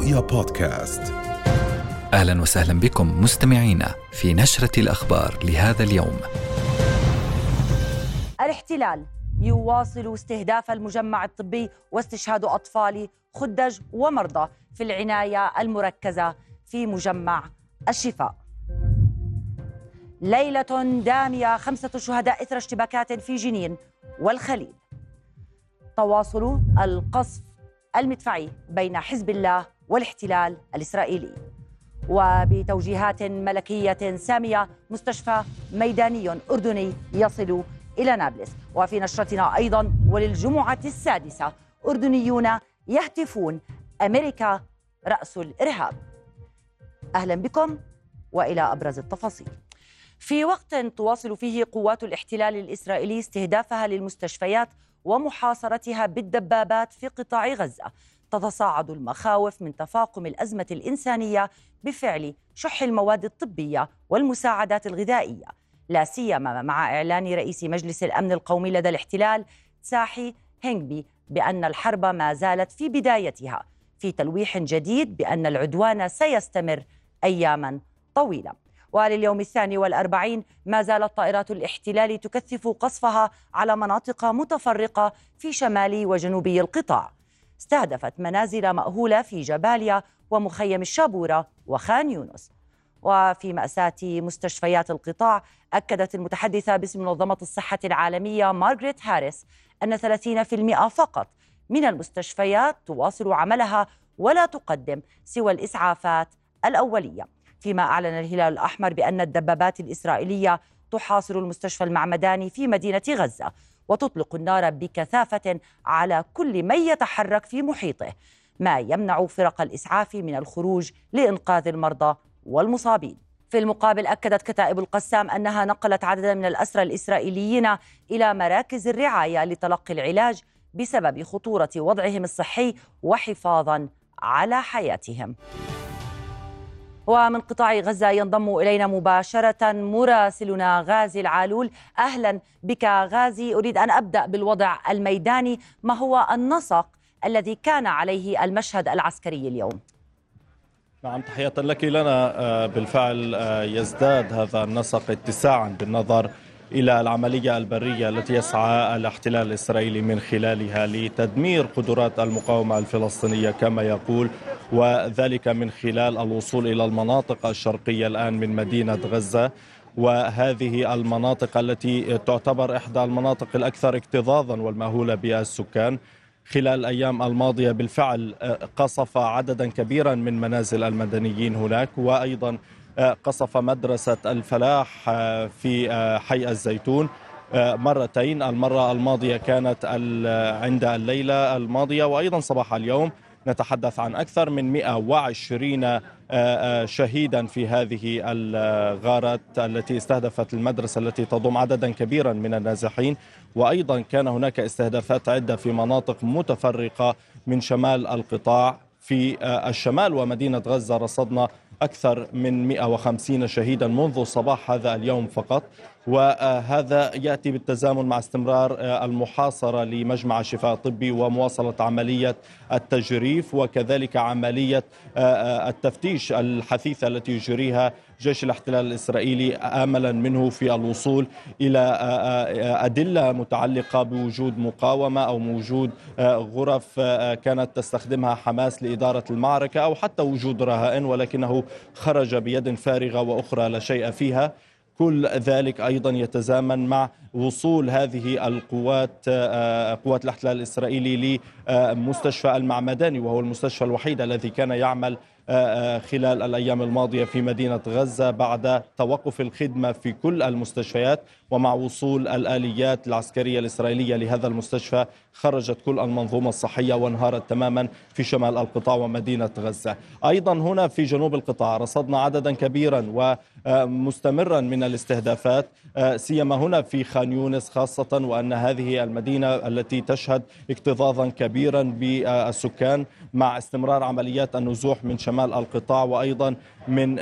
رؤيا بودكاست أهلا وسهلا بكم مستمعينا في نشرة الأخبار لهذا اليوم. الاحتلال يواصل استهداف المجمع الطبي واستشهاد أطفال خدج ومرضى في العناية المركزة في مجمع الشفاء. ليلة دامية خمسة شهداء إثر اشتباكات في جنين والخليل. تواصل القصف المدفعي بين حزب الله والاحتلال الإسرائيلي. وبتوجيهات ملكية سامية مستشفى ميداني أردني يصل إلى نابلس. وفي نشرتنا أيضا وللجمعة السادسة أردنيون يهتفون. أمريكا رأس الإرهاب. أهلا بكم وإلى أبرز التفاصيل. في وقت تواصل فيه قوات الاحتلال الإسرائيلي استهدافها للمستشفيات ومحاصرتها بالدبابات في قطاع غزة. تتصاعد المخاوف من تفاقم الأزمة الإنسانية بفعل شح المواد الطبية والمساعدات الغذائية. لا سيما مع إعلان رئيس مجلس الأمن القومي لدى الاحتلال تساحي هينغبي بأن الحرب ما زالت في بدايتها في تلويح جديد بأن العدوان سيستمر اياما طويلة. ولليوم الثاني والأربعين ما زالت طائرات الاحتلال تكثف قصفها على مناطق متفرقة في شمال وجنوبي القطاع. استهدفت منازل مأهولة في جباليا ومخيم الشابورة وخان يونس. وفي مأساة مستشفيات القطاع أكدت المتحدثة باسم منظمة الصحة العالمية مارغريت هاريس أن 30% فقط من المستشفيات تواصل عملها ولا تقدم سوى الإسعافات الأولية. فيما أعلن الهلال الأحمر بأن الدبابات الإسرائيلية تحاصر المستشفى المعمداني في مدينة غزة وتطلق النار بكثافة على كل من يتحرك في محيطه ما يمنع فرق الإسعاف من الخروج لإنقاذ المرضى والمصابين. في المقابل أكدت كتائب القسام أنها نقلت عددا من الأسرى الإسرائيليين إلى مراكز الرعاية لتلقي العلاج بسبب خطورة وضعهم الصحي وحفاظا على حياتهم. ومن قطاع غزة ينضم إلينا مباشرة مراسلنا غازي العالول. أهلا بك غازي. أريد أن أبدأ بالوضع الميداني. ما هو النسق الذي كان عليه المشهد العسكري اليوم؟ نعم تحية لك. لنا بالفعل يزداد هذا النسق اتساعا بالنظر إلى العملية البرية التي يسعى الاحتلال الإسرائيلي من خلالها لتدمير قدرات المقاومة الفلسطينية كما يقول وذلك من خلال الوصول إلى المناطق الشرقية الآن من مدينة غزة. وهذه المناطق التي تعتبر إحدى المناطق الأكثر اكتظاظا والمهوله بالسكان. خلال الأيام الماضية بالفعل قصف عددا كبيرا من منازل المدنيين هناك وأيضا قصف مدرسة الفلاح في حي الزيتون مرتين. المرة الماضية كانت عند الليلة الماضية وأيضا صباح اليوم نتحدث عن أكثر من 120 شهيدا في هذه الغارات التي استهدفت المدرسة التي تضم عددا كبيرا من النازحين. وأيضا كان هناك استهدافات عدة في مناطق متفرقة من شمال القطاع في الشمال ومدينة غزة رصدنا أكثر من 150 شهيدا منذ صباح هذا اليوم فقط. وهذا يأتي بالتزامن مع استمرار المحاصرة لمجمع الشفاء الطبي ومواصلة عملية التجريف وكذلك عملية التفتيش الحثيثة التي يجريها جيش الاحتلال الإسرائيلي املا منه في الوصول إلى أدلة متعلقة بوجود مقاومة أو وجود غرف كانت تستخدمها حماس لإدارة المعركة أو حتى وجود رهائن ولكنه خرج بيد فارغة وأخرى لا شيء فيها. كل ذلك أيضا يتزامن مع وصول هذه القوات قوات الاحتلال الإسرائيلي لمستشفى المعمداني وهو المستشفى الوحيد الذي كان يعمل خلال الأيام الماضية في مدينة غزة بعد توقف الخدمة في كل المستشفيات ومع وصول الآليات العسكرية الإسرائيلية لهذا المستشفى خرجت كل المنظومة الصحية وانهارت تماما في شمال القطاع ومدينة غزة. أيضا هنا في جنوب القطاع رصدنا عددا كبيرا ومستمرا من الاستهدافات سيما هنا في خان يونس خاصة وأن هذه المدينة التي تشهد اكتظاظا كبيرا بالسكان مع استمرار عمليات النزوح من شمال وشمال القطاع وأيضا من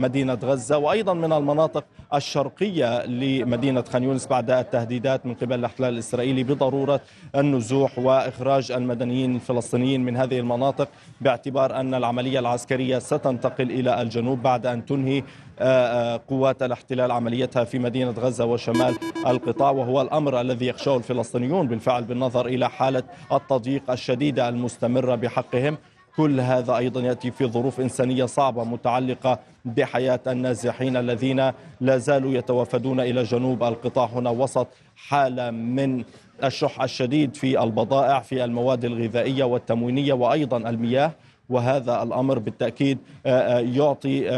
مدينة غزة وأيضا من المناطق الشرقية لمدينة خان يونس بعد التهديدات من قبل الاحتلال الإسرائيلي بضرورة النزوح وإخراج المدنيين الفلسطينيين من هذه المناطق باعتبار أن العملية العسكرية ستنتقل إلى الجنوب بعد أن تنهي آه، آه، قوات الاحتلال عمليتها في مدينة غزة وشمال القطاع وهو الأمر الذي يخشاه الفلسطينيون بالفعل بالنظر إلى حالة التضييق الشديدة المستمرة بحقهم. كل هذا أيضا يأتي في ظروف إنسانية صعبة متعلقة بحياة النازحين الذين لا زالوا يتوافدون إلى جنوب القطاع هنا وسط حالة من الشح الشديد في البضائع في المواد الغذائية والتموينية وأيضا المياه. وهذا الأمر بالتأكيد يعطي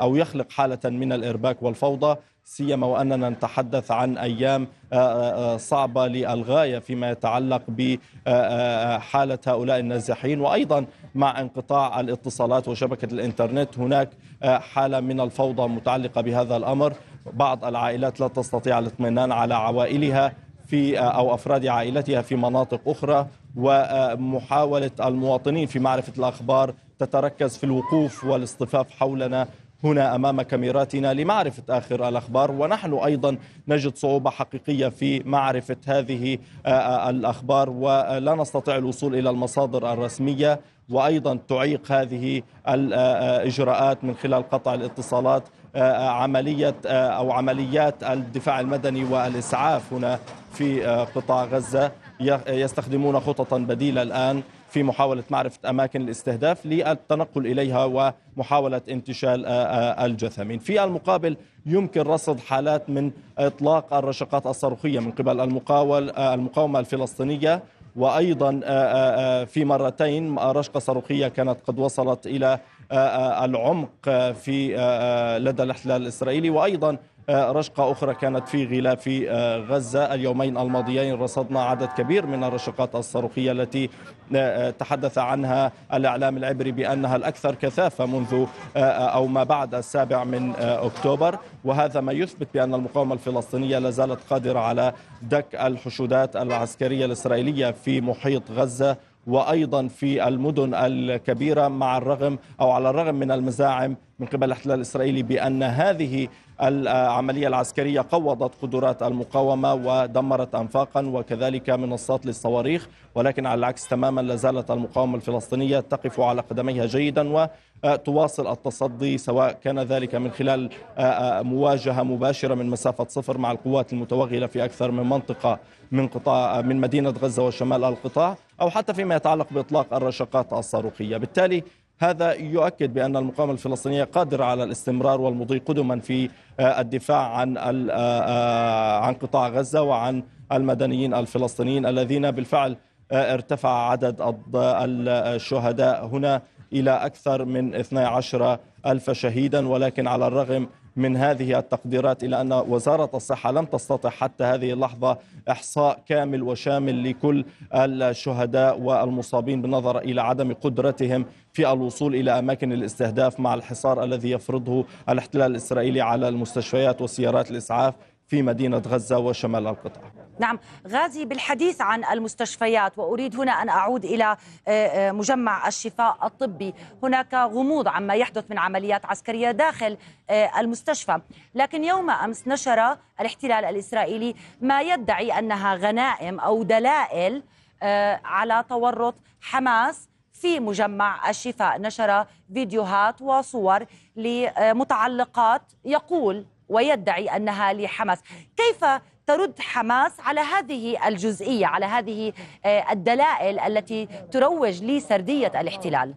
أو يخلق حالة من الإرباك والفوضى. سيما وأننا نتحدث عن أيام صعبة للغاية فيما يتعلق بحاله هؤلاء النازحين وأيضا مع انقطاع الاتصالات وشبكة الإنترنت. هناك حالة من الفوضى متعلقة بهذا الأمر. بعض العائلات لا تستطيع الاطمئنان على عوائلها في أو أفراد عائلتها في مناطق أخرى ومحاولة المواطنين في معرفة الأخبار تتركز في الوقوف والاصطفاف حولنا. هنا أمام كاميراتنا لمعرفة آخر الأخبار ونحن أيضا نجد صعوبة حقيقية في معرفة هذه آه، آه، الأخبار ولا نستطيع الوصول إلى المصادر الرسمية وأيضا تعيق هذه الاجراءات من خلال قطع الاتصالات آه، عملية أو عمليات الدفاع المدني والإسعاف هنا في قطاع غزة يستخدمون خططا بديلة الآن. في محاولة معرفة أماكن الاستهداف للتنقل إليها ومحاولة انتشال الجثامين. في المقابل يمكن رصد حالات من إطلاق الرشقات الصاروخية من قبل المقاول المقاومة الفلسطينية. وأيضا في مرتين رشقة صاروخية كانت قد وصلت إلى العمق في لدى الاحتلال الإسرائيلي. وأيضا آه، رشقة أخرى كانت في غلاف آه، غزة. اليومين الماضيين رصدنا عدد كبير من الرشقات الصاروخية التي آه، تحدث عنها الإعلام العبري بأنها الأكثر كثافة منذ أو ما بعد السابع من أكتوبر. وهذا ما يثبت بأن المقاومة الفلسطينية لا زالت قادرة على دك الحشودات العسكرية الإسرائيلية في محيط غزة وأيضا في المدن الكبيرة مع الرغم أو على الرغم من المزاعم من قبل الاحتلال الإسرائيلي بأن هذه العملية العسكرية قوضت قدرات المقاومة ودمرت انفاقا وكذلك منصات للصواريخ ولكن على العكس تماما لا زالت المقاومة الفلسطينية تقف على قدميها جيدا وتواصل التصدي سواء كان ذلك من خلال مواجهة مباشرة من مسافة صفر مع القوات المتوغلة في أكثر من منطقة من قطاع من مدينة غزة وشمال القطاع أو حتى فيما يتعلق بإطلاق الرشقات الصاروخية، بالتالي هذا يؤكد بأن المقاومة الفلسطينية قادرة على الاستمرار والمضي قدما في آه، الدفاع عن آه، آه، عن قطاع غزة وعن المدنيين الفلسطينيين الذين بالفعل ارتفع عدد الشهداء هنا إلى أكثر من 12 ألف شهيدا ولكن على الرغم من هذه التقديرات إلى أن وزارة الصحة لم تستطع حتى هذه اللحظة إحصاء كامل وشامل لكل الشهداء والمصابين بالنظر إلى عدم قدرتهم في الوصول إلى أماكن الاستهداف مع الحصار الذي يفرضه الاحتلال الإسرائيلي على المستشفيات وسيارات الإسعاف. في مدينة غزة وشمال القطاع. نعم غازي بالحديث عن المستشفيات وأريد هنا أن أعود إلى آه، آه، مجمع الشفاء الطبي. هناك غموض عما يحدث من عمليات عسكرية داخل آه، المستشفى. لكن يوم أمس نشر الاحتلال الإسرائيلي ما يدعي أنها غنائم أو دلائل على تورط حماس في مجمع الشفاء. نشر فيديوهات وصور لمتعلقات يقول ويدعي أنها لحماس. كيف ترد حماس على هذه الجزئية على هذه آه، الدلائل التي تروج لسردية الاحتلال؟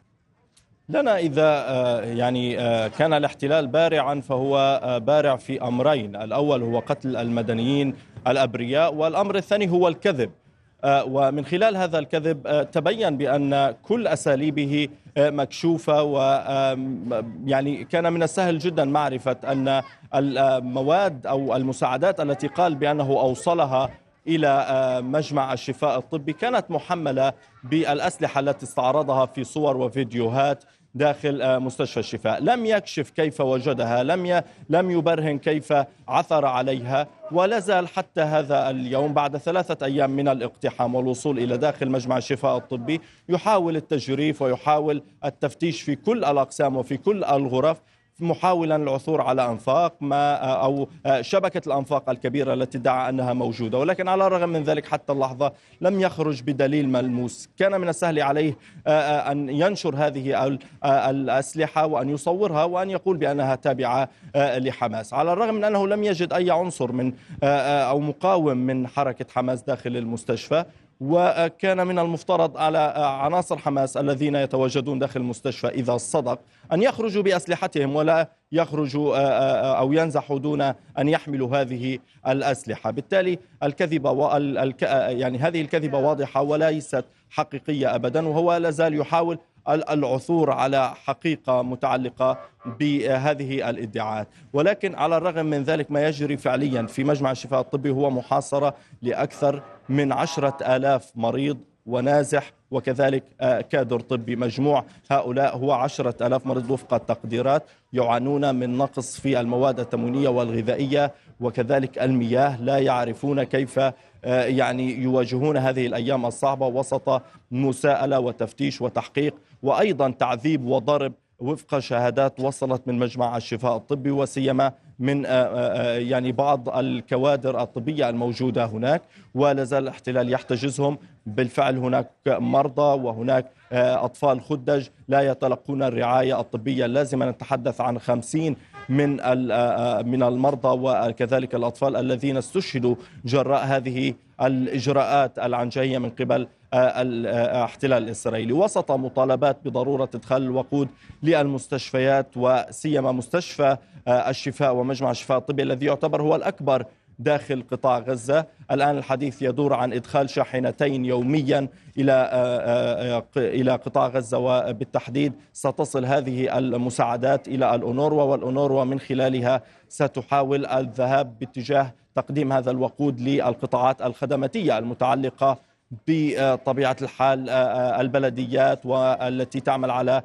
لنا إذا آه، يعني آه، كان الاحتلال بارعا فهو بارع في أمرين. الأول هو قتل المدنيين الأبرياء والأمر الثاني هو الكذب. ومن خلال هذا الكذب تبين بأن كل أساليبه مكشوفة و يعني كان من السهل جدا معرفة أن المواد أو المساعدات التي قال بأنه أوصلها إلى مجمع الشفاء الطبي كانت محملة بالأسلحة التي استعرضها في صور وفيديوهات. داخل مستشفى الشفاء. لم يكشف كيف وجدها لم لم يبرهن كيف عثر عليها ولا زال حتى هذا اليوم بعد ثلاثة أيام من الاقتحام والوصول إلى داخل مجمع الشفاء الطبي يحاول التجريف ويحاول التفتيش في كل الأقسام وفي كل الغرف. محاولا العثور على أنفاق ما أو شبكة الأنفاق الكبيرة التي ادعى أنها موجودة. ولكن على الرغم من ذلك حتى اللحظة لم يخرج بدليل ملموس. كان من السهل عليه أن ينشر هذه الأسلحة وأن يصورها وأن يقول بأنها تابعة لحماس. على الرغم من أنه لم يجد أي عنصر من أو مقاوم من حركة حماس داخل المستشفى وكان من المفترض على عناصر حماس الذين يتواجدون داخل المستشفى إذا صدق أن يخرجوا بأسلحتهم ولا يخرجوا أو ينزحوا دون أن يحملوا هذه الأسلحة. بالتالي الكذبة يعني هذه الكذبة واضحة وليست حقيقية أبدا وهو لازال يحاول العثور على حقيقة متعلقة بهذه الادعاءات. ولكن على الرغم من ذلك ما يجري فعليا في مجمع الشفاء الطبي هو محاصرة لأكثر من عشرة آلاف مريض ونازح وكذلك كادر طبي مجموع. هؤلاء هو عشرة ألاف مريض وفق التقديرات يعانون من نقص في المواد التموينية والغذائية وكذلك المياه. لا يعرفون كيف يعني يواجهون هذه الأيام الصعبة وسط مساءلة وتفتيش وتحقيق. وأيضا تعذيب وضرب وفق شهادات وصلت من مجمع الشفاء الطبي وسيما من يعني بعض الكوادر الطبية الموجودة هناك ولا زال الاحتلال يحتجزهم. بالفعل هناك مرضى وهناك أطفال خدج لا يتلقون الرعاية الطبية اللازمة. نتحدث عن خمسين من من المرضى وكذلك الأطفال الذين استشهدوا جراء هذه الإجراءات العنجهية من قبل الاحتلال الإسرائيلي. وسط مطالبات بضرورة إدخال الوقود للمستشفيات وسيما مستشفى الشفاء ومجمع الشفاء الطبي الذي يعتبر هو الأكبر داخل قطاع غزة. الآن الحديث يدور عن إدخال شاحنتين يوميا إلى إلى قطاع غزة وبالتحديد ستصل هذه المساعدات إلى الأونروا والأونروا من خلالها ستحاول الذهاب باتجاه تقديم هذا الوقود للقطاعات الخدماتية المتعلقة بطبيعة الحال البلديات والتي تعمل على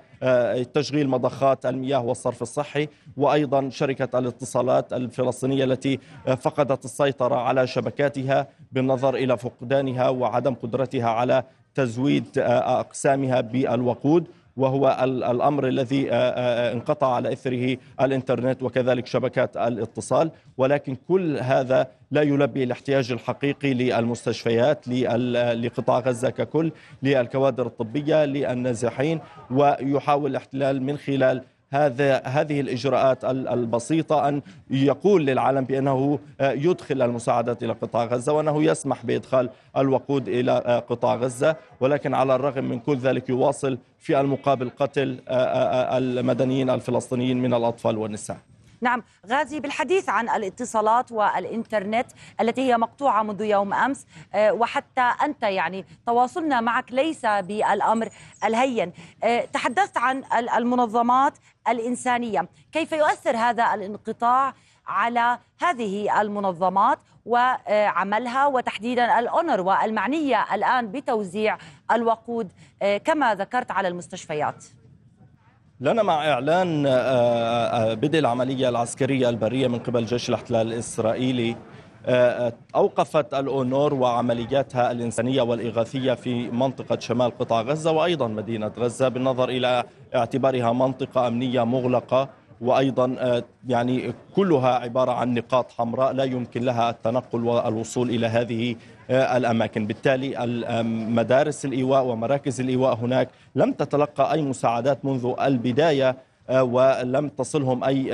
تشغيل مضخات المياه والصرف الصحي وأيضا شركة الاتصالات الفلسطينية التي فقدت السيطرة على شبكاتها بالنظر إلى فقدانها وعدم قدرتها على تزويد أقسامها بالوقود. وهو الأمر الذي انقطع على إثره الإنترنت وكذلك شبكات الاتصال. ولكن كل هذا لا يلبي الاحتياج الحقيقي للمستشفيات لقطاع غزة ككل للكوادر الطبية للنازحين ويحاول الاحتلال من خلال هذا هذه الإجراءات البسيطة أن يقول للعالم بأنه يدخل المساعدات إلى قطاع غزة وأنه يسمح بإدخال الوقود إلى قطاع غزة ولكن على الرغم من كل ذلك يواصل في المقابل قتل المدنيين الفلسطينيين من الأطفال والنساء. نعم غازي بالحديث عن الاتصالات والإنترنت التي هي مقطوعة منذ يوم أمس آه، وحتى أنت يعني تواصلنا معك ليس بالأمر الهين. آه، تحدثت عن المنظمات الإنسانية. كيف يؤثر هذا الانقطاع على هذه المنظمات وعملها وتحديدا الأونر والمعنية الآن بتوزيع الوقود؟ آه، كما ذكرت على المستشفيات. لنا مع إعلان آه، آه، بدء العملية العسكرية البرية من قبل جيش الاحتلال الإسرائيلي. آه، أوقفت الأونور وعملياتها الإنسانية والإغاثية في منطقة شمال قطاع غزة وأيضا مدينة غزة بالنظر إلى اعتبارها منطقة أمنية مغلقة وأيضا يعني كلها عبارة عن نقاط حمراء لا يمكن لها التنقل والوصول إلى هذه الأماكن، بالتالي مدارس الإيواء ومراكز الإيواء هناك لم تتلقى أي مساعدات منذ البداية ولم تصلهم أي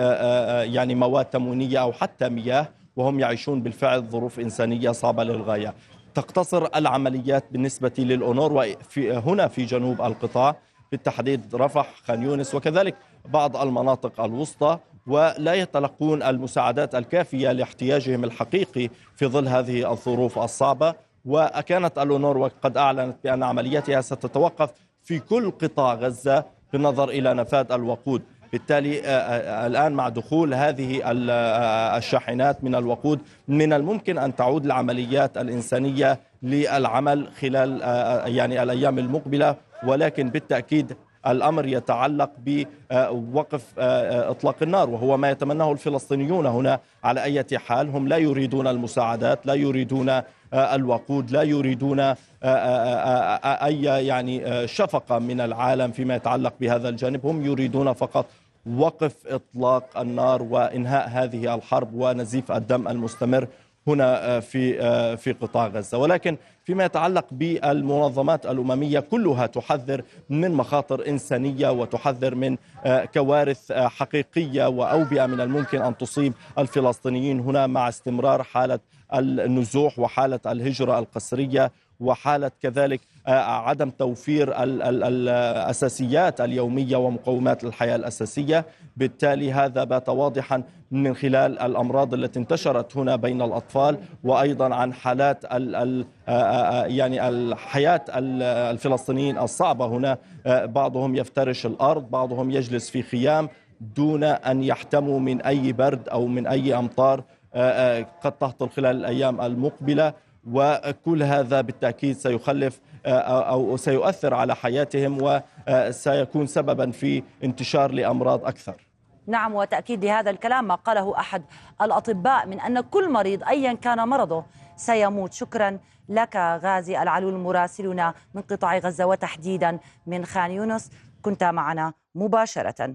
يعني مواد تموينية أو حتى مياه وهم يعيشون بالفعل ظروف إنسانية صعبة للغاية. تقتصر العمليات بالنسبة للأونور هنا في جنوب القطاع. بالتحديد رفح خان يونس وكذلك بعض المناطق الوسطى. ولا يتلقون المساعدات الكافية لاحتياجهم الحقيقي في ظل هذه الظروف الصعبة. وكانت الأونور قد أعلنت بأن عملياتها ستتوقف في كل قطاع غزة بالنظر إلى نفاذ الوقود. بالتالي آه، آه، الآن مع دخول هذه آه، الشاحنات من الوقود من الممكن أن تعود العمليات الإنسانية للعمل خلال يعني الأيام المقبلة. ولكن بالتأكيد الأمر يتعلق بوقف إطلاق النار وهو ما يتمناه الفلسطينيون هنا على أي حال. هم لا يريدون المساعدات لا يريدون الوقود لا يريدون أي يعني شفقة من العالم فيما يتعلق بهذا الجانب. هم يريدون فقط وقف إطلاق النار وإنهاء هذه الحرب ونزيف الدم المستمر هنا في في قطاع غزة. ولكن فيما يتعلق بالمنظمات الأممية كلها تحذر من مخاطر إنسانية وتحذر من كوارث حقيقية وأوبئة من الممكن أن تصيب الفلسطينيين هنا مع استمرار حالة النزوح وحالة الهجرة القسرية وحالة كذلك عدم توفير الأساسيات اليومية ومقومات الحياة الأساسية. بالتالي هذا بات واضحا من خلال الأمراض التي انتشرت هنا بين الأطفال وأيضا عن حالات ال ال يعني الحياة الفلسطينيين الصعبة هنا. بعضهم يفترش الأرض بعضهم يجلس في خيام دون أن يحتموا من أي برد أو من أي أمطار قد تهطل خلال الأيام المقبلة. وكل هذا بالتأكيد سيخلف أو سيؤثر على حياتهم وسيكون سببا في انتشار لأمراض أكثر. نعم وتأكيد لهذا الكلام ما قاله أحد الأطباء من أن كل مريض أيا كان مرضه سيموت. شكرا لك غازي العلول مراسلنا من قطاع غزة وتحديدا من خان يونس. كنت معنا مباشرة.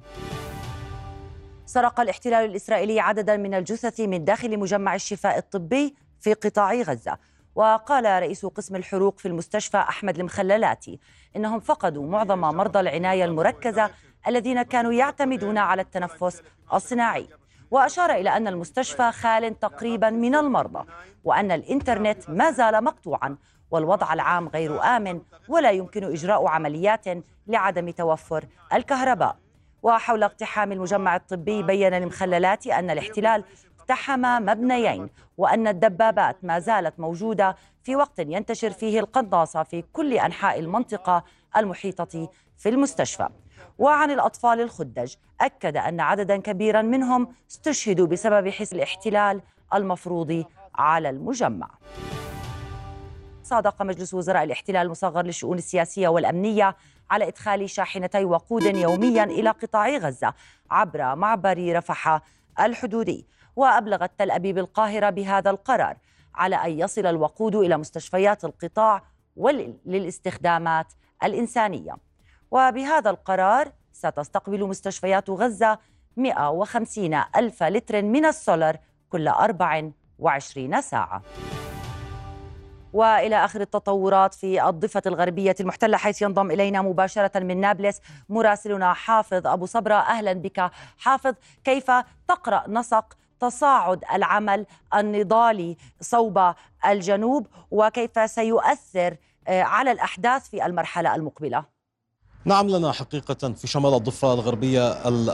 سرق الاحتلال الإسرائيلي عددا من الجثث من داخل مجمع الشفاء الطبي في قطاع غزة. وقال رئيس قسم الحروق في المستشفى أحمد المخللاتي إنهم فقدوا معظم مرضى العناية المركزة الذين كانوا يعتمدون على التنفس الصناعي. وأشار إلى أن المستشفى خال تقريبا من المرضى وأن الإنترنت ما زال مقطوعا والوضع العام غير آمن ولا يمكن إجراء عمليات لعدم توفر الكهرباء. وحول اقتحام المجمع الطبي بين المخللات أن الاحتلال اقتحم مبنيين وأن الدبابات ما زالت موجودة في وقت ينتشر فيه القناصة في كل أنحاء المنطقة المحيطة في المستشفى. وعن الأطفال الخدج أكد أن عددا كبيرا منهم استشهدوا بسبب حس الاحتلال المفروض على المجمع. صادق مجلس وزراء الاحتلال المصغر للشؤون السياسية والأمنية على إدخال شاحنتي وقود يوميا إلى قطاع غزة عبر معبر رفح الحدودي. وأبلغت تل أبيب القاهرة بهذا القرار على أن يصل الوقود إلى مستشفيات القطاع وللاستخدامات الإنسانية. وبهذا القرار ستستقبل مستشفيات غزة 150 ألف لتر من السولر كل 24 ساعة. وإلى آخر التطورات في الضفة الغربية المحتلة حيث ينضم إلينا مباشرة من نابلس مراسلنا حافظ أبو صبرة. أهلا بك حافظ كيف تقرأ نسق تصاعد العمل النضالي صوب الجنوب وكيف سيؤثر آه، على الأحداث في المرحلة المقبلة؟ نعم لنا حقيقة في شمال الضفة الغربية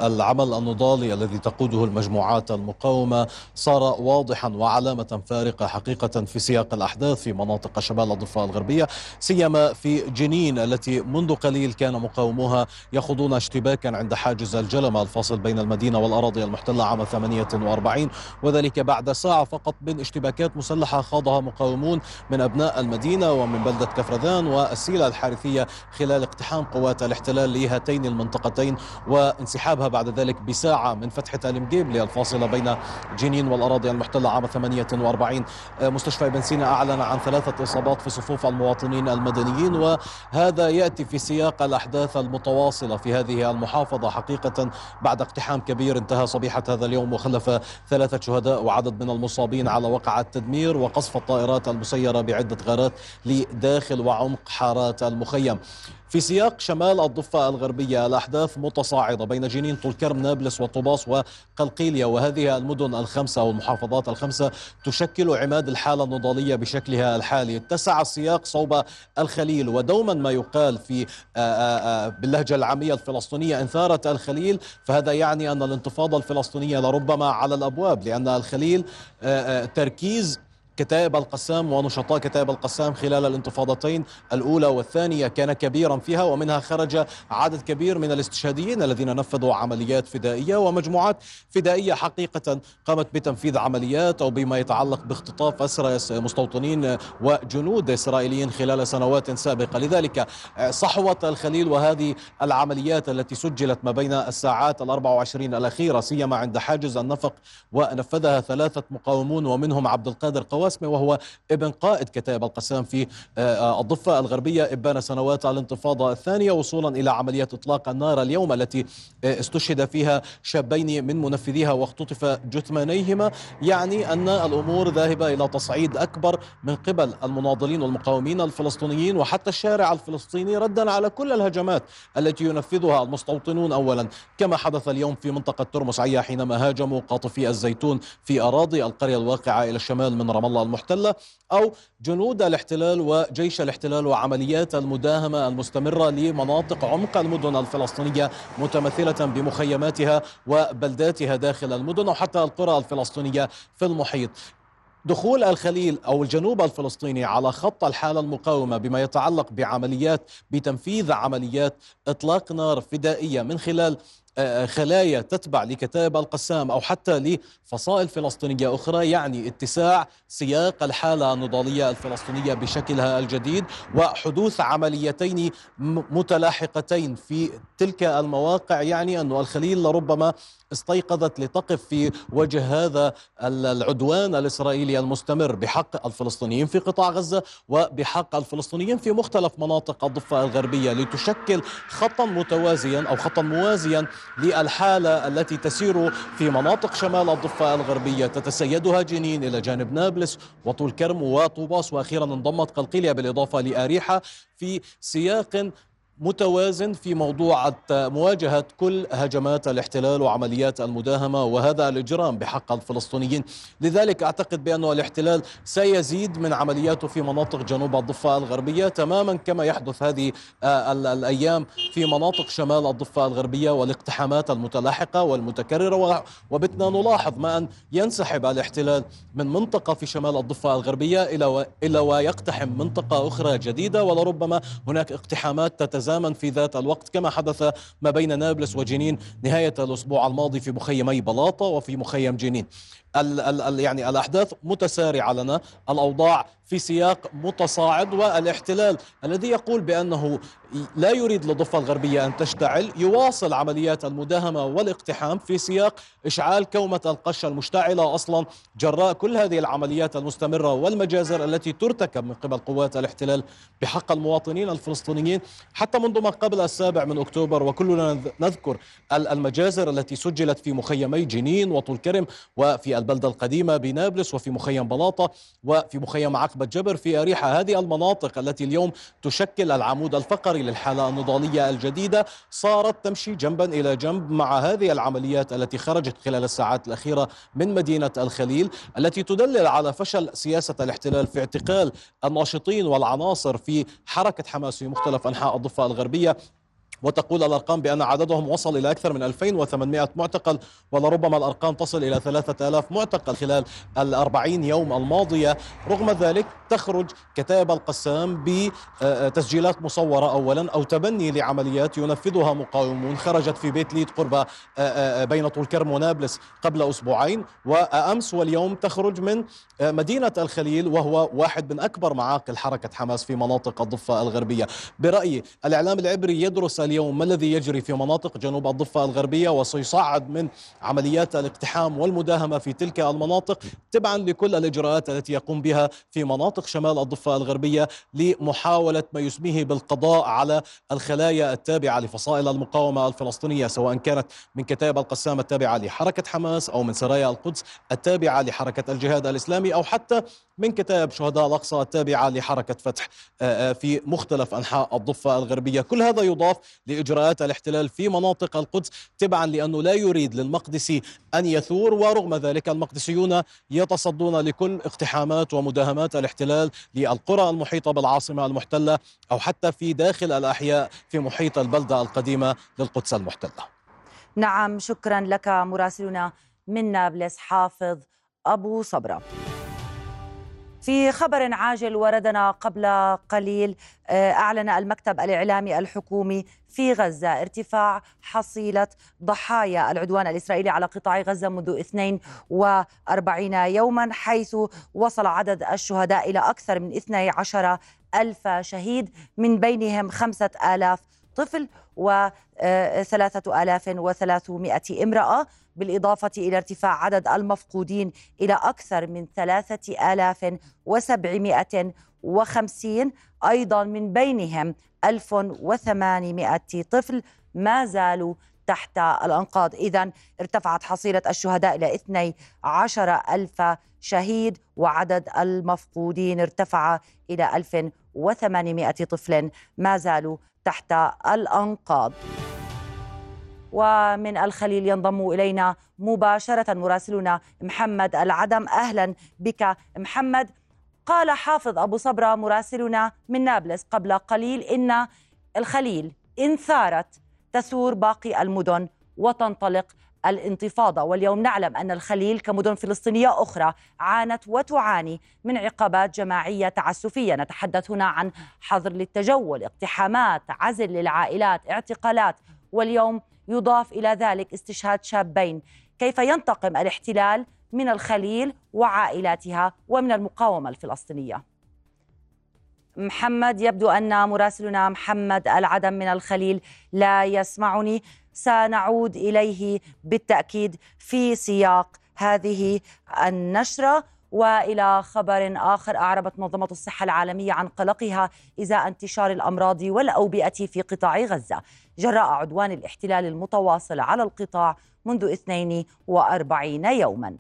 العمل النضالي الذي تقوده المجموعات المقاومة صار واضحا وعلامة فارقة حقيقة في سياق الأحداث في مناطق شمال الضفة الغربية سيما في جنين التي منذ قليل كان مقاوموها يخوضون اشتباكا عند حاجز الجلمة الفاصل بين المدينة والأراضي المحتلة عام 48 وذلك بعد ساعة فقط من اشتباكات مسلحة خاضها مقاومون من أبناء المدينة ومن بلدة كفردان والسيلة الحارثية خلال اقتحام قوات الاحتلال لهاتين المنطقتين وانسحابها بعد ذلك بساعة من فتحة المجيبلي الفاصلة بين جنين والأراضي المحتلة عام 48 مستشفى ابن سينا أعلن عن ثلاثة إصابات في صفوف المواطنين المدنيين وهذا يأتي في سياق الأحداث المتواصلة في هذه المحافظة. حقيقة بعد اقتحام كبير انتهى صبيحة هذا اليوم وخلف ثلاثة شهداء وعدد من المصابين على وقع التدمير وقصف الطائرات المسيرة بعدة غارات لداخل وعمق حارات المخيم. في سياق شمال الضفة الغربية الأحداث متصاعدة بين جنين طول كرم نابلس وطوباس وقلقيلية وهذه المدن الخمسة والمحافظات الخمسة تشكل عماد الحالة النضالية بشكلها الحالي. اتسع السياق صوب الخليل ودوما ما يقال في آه، آآ آه، باللهجة العامية الفلسطينية إن ثارت الخليل فهذا يعني أن الانتفاضة الفلسطينية لربما على الأبواب لأن الخليل آه، تركيز كتائب القسام ونشطاء كتائب القسام خلال الانتفاضتين الأولى والثانية كان كبيرا فيها ومنها خرج عدد كبير من الاستشهاديين الذين نفذوا عمليات فدائية ومجموعات فدائية حقيقة قامت بتنفيذ عمليات أو بما يتعلق باختطاف أسرى مستوطنين وجنود إسرائيليين خلال سنوات سابقة. لذلك صحوة الخليل وهذه العمليات التي سجلت ما بين الساعات الأربع وعشرين الأخيرة سيما عند حاجز النفق ونفذها ثلاثة مقاومون ومنهم عبد القادر قوي الواسمي وهو ابن قائد كتائب القسام في آه، الضفة الغربية إبان سنوات الانتفاضة الثانية وصولا إلى عملية إطلاق النار اليوم التي آه، استشهد فيها شابين من منفذيها واختطف جثمانيهما. يعني أن الأمور ذاهبة إلى تصعيد أكبر من قبل المناضلين والمقاومين الفلسطينيين وحتى الشارع الفلسطيني ردا على كل الهجمات التي ينفذها المستوطنون أولا. كما حدث اليوم في منطقة ترمس عيا حينما هاجموا قاطفي الزيتون في أراضي القرية الواقعة إلى الشمال من رام الله المحتلة أو جنود الاحتلال وجيش الاحتلال وعمليات المداهمة المستمرة لمناطق عمق المدن الفلسطينية متمثلة بمخيماتها وبلداتها داخل المدن وحتى القرى الفلسطينية في المحيط. دخول الخليل أو الجنوب الفلسطيني على خط الحالة المقاومة بما يتعلق بعمليات بتنفيذ عمليات إطلاق نار فدائية من خلال خلايا تتبع لكتائب القسام أو حتى لفصائل فلسطينية أخرى يعني اتساع سياق الحالة النضالية الفلسطينية بشكلها الجديد وحدوث عمليتين متلاحقتين في تلك المواقع يعني أن الخليل لربما استيقظت لتقف في وجه هذا العدوان الإسرائيلي المستمر بحق الفلسطينيين في قطاع غزة وبحق الفلسطينيين في مختلف مناطق الضفة الغربية لتشكل خطا متوازيا أو خطا موازيا للحالة التي تسير في مناطق شمال الضفة الغربية. تتسيدها جنين إلى جانب نابلس وطول كرم وطوباس. وأخيرا انضمت قلقيلية بالإضافة لأريحة في سياق متوازن في موضوع مواجهة كل هجمات الاحتلال وعمليات المداهمة وهذا الإجرام بحق الفلسطينيين. لذلك أعتقد بأن الاحتلال سيزيد من عملياته في مناطق جنوب الضفة الغربية تماما كما يحدث هذه آه، الأيام في مناطق شمال الضفة الغربية والاقتحامات المتلاحقة والمتكررة. وبتنا نلاحظ ما أن ينسحب الاحتلال من منطقة في شمال الضفة الغربية إلى ويقتحم منطقة أخرى جديدة. ولربما هناك اقتحامات تتزامن تماما في ذات الوقت كما حدث ما بين نابلس وجنين نهاية الأسبوع الماضي في مخيمي بلاطة وفي مخيم جنين. ال ال يعني الأحداث متسارعة لنا الأوضاع في سياق متصاعد والاحتلال الذي يقول بأنه لا يريد للضفة الغربية أن تشتعل يواصل عمليات المداهمة والاقتحام في سياق إشعال كومة القش المشتعلة أصلا جراء كل هذه العمليات المستمرة والمجازر التي ترتكب من قبل قوات الاحتلال بحق المواطنين الفلسطينيين. حتى منذ ما قبل السابع من أكتوبر وكلنا نذكر المجازر التي سجلت في مخيمي جنين وطول كرم وفي البلدة القديمة بنابلس وفي مخيم بلاطة وفي مخيم عقبة جبر في أريحة. هذه المناطق التي اليوم تشكل العمود الفقري للحالة النضالية الجديدة. صارت تمشي جنبا إلى جنب مع هذه العمليات التي خرجت خلال الساعات الأخيرة من مدينة الخليل التي تدلل على فشل سياسة الاحتلال في اعتقال الناشطين والعناصر في حركة حماس في مختلف أنحاء الضفة الغربية. وتقول الأرقام بأن عددهم وصل إلى أكثر من 2800 معتقل ولربما الأرقام تصل إلى 3000 معتقل خلال الأربعين يوم الماضية. رغم ذلك تخرج كتائب القسام بتسجيلات مصورة أولا أو تبني لعمليات ينفذها مقاومون. خرجت في بيت ليد قرب آه، آه، بين طول كرم ونابلس قبل أسبوعين. وأمس واليوم تخرج من آه، مدينة الخليل وهو واحد من أكبر معاقل حركة حماس في مناطق الضفة الغربية. برأيي الإعلام العبري يدرس اليوم ما الذي يجري في مناطق جنوب الضفة الغربية وسيصعد من عمليات الاقتحام والمداهمة في تلك المناطق تبعا لكل الإجراءات التي يقوم بها في مناطق شمال الضفة الغربية لمحاولة ما يسميه بالقضاء على الخلايا التابعة لفصائل المقاومة الفلسطينية سواء كانت من كتائب القسام التابعة لحركة حماس أو من سرايا القدس التابعة لحركة الجهاد الإسلامي أو حتى من كتائب شهداء الأقصى التابعة لحركة فتح في مختلف أنحاء الضفة الغربية. كل هذا يضاف لإجراءات الاحتلال في مناطق القدس تبعا لأنه لا يريد للمقدسي أن يثور ورغم ذلك المقدسيون يتصدون لكل اقتحامات ومداهمات الاحتلال للقرى المحيطة بالعاصمة المحتلة أو حتى في داخل الأحياء في محيط البلدة القديمة للقدس المحتلة. نعم شكرا لك مراسلنا من نابلس حافظ أبو صبرة. في خبر عاجل وردنا قبل قليل آه، أعلن المكتب الإعلامي الحكومي في غزة ارتفاع حصيلة ضحايا العدوان الإسرائيلي على قطاع غزة منذ 42 يوما حيث وصل عدد الشهداء إلى أكثر من 12 ألف شهيد من بينهم خمسة آلاف طفل وثلاثة آلاف وثلاثمائة امرأة. بالإضافة إلى ارتفاع عدد المفقودين إلى أكثر من ثلاثة آلاف وسبعمائة وخمسين أيضا من بينهم 1800 طفل ما زالوا تحت الأنقاض. إذا ارتفعت حصيلة الشهداء إلى 12 ألف شهيد وعدد المفقودين ارتفع إلى 1800 طفل ما زالوا تحت الأنقاض. ومن الخليل ينضم إلينا مباشرة مراسلنا محمد العدم. أهلا بك محمد. قال حافظ أبو صبرة مراسلنا من نابلس قبل قليل إن الخليل إن ثارت تثور باقي المدن وتنطلق الانتفاضة. واليوم نعلم أن الخليل كمدن فلسطينية أخرى عانت وتعاني من عقابات جماعية تعسفية. نتحدث هنا عن حظر للتجول اقتحامات عزل للعائلات اعتقالات. واليوم يضاف إلى ذلك استشهاد شابين. كيف ينتقم الاحتلال من الخليل وعائلاتها ومن المقاومة الفلسطينية؟ محمد يبدو أن مراسلنا محمد العدم من الخليل لا يسمعني. سنعود إليه بالتأكيد في سياق هذه النشرة. وإلى خبر آخر أعربت منظمة الصحة العالمية عن قلقها إزاء انتشار الأمراض والأوبئة في قطاع غزة. جراء عدوان الاحتلال المتواصل على القطاع منذ 42 يوما.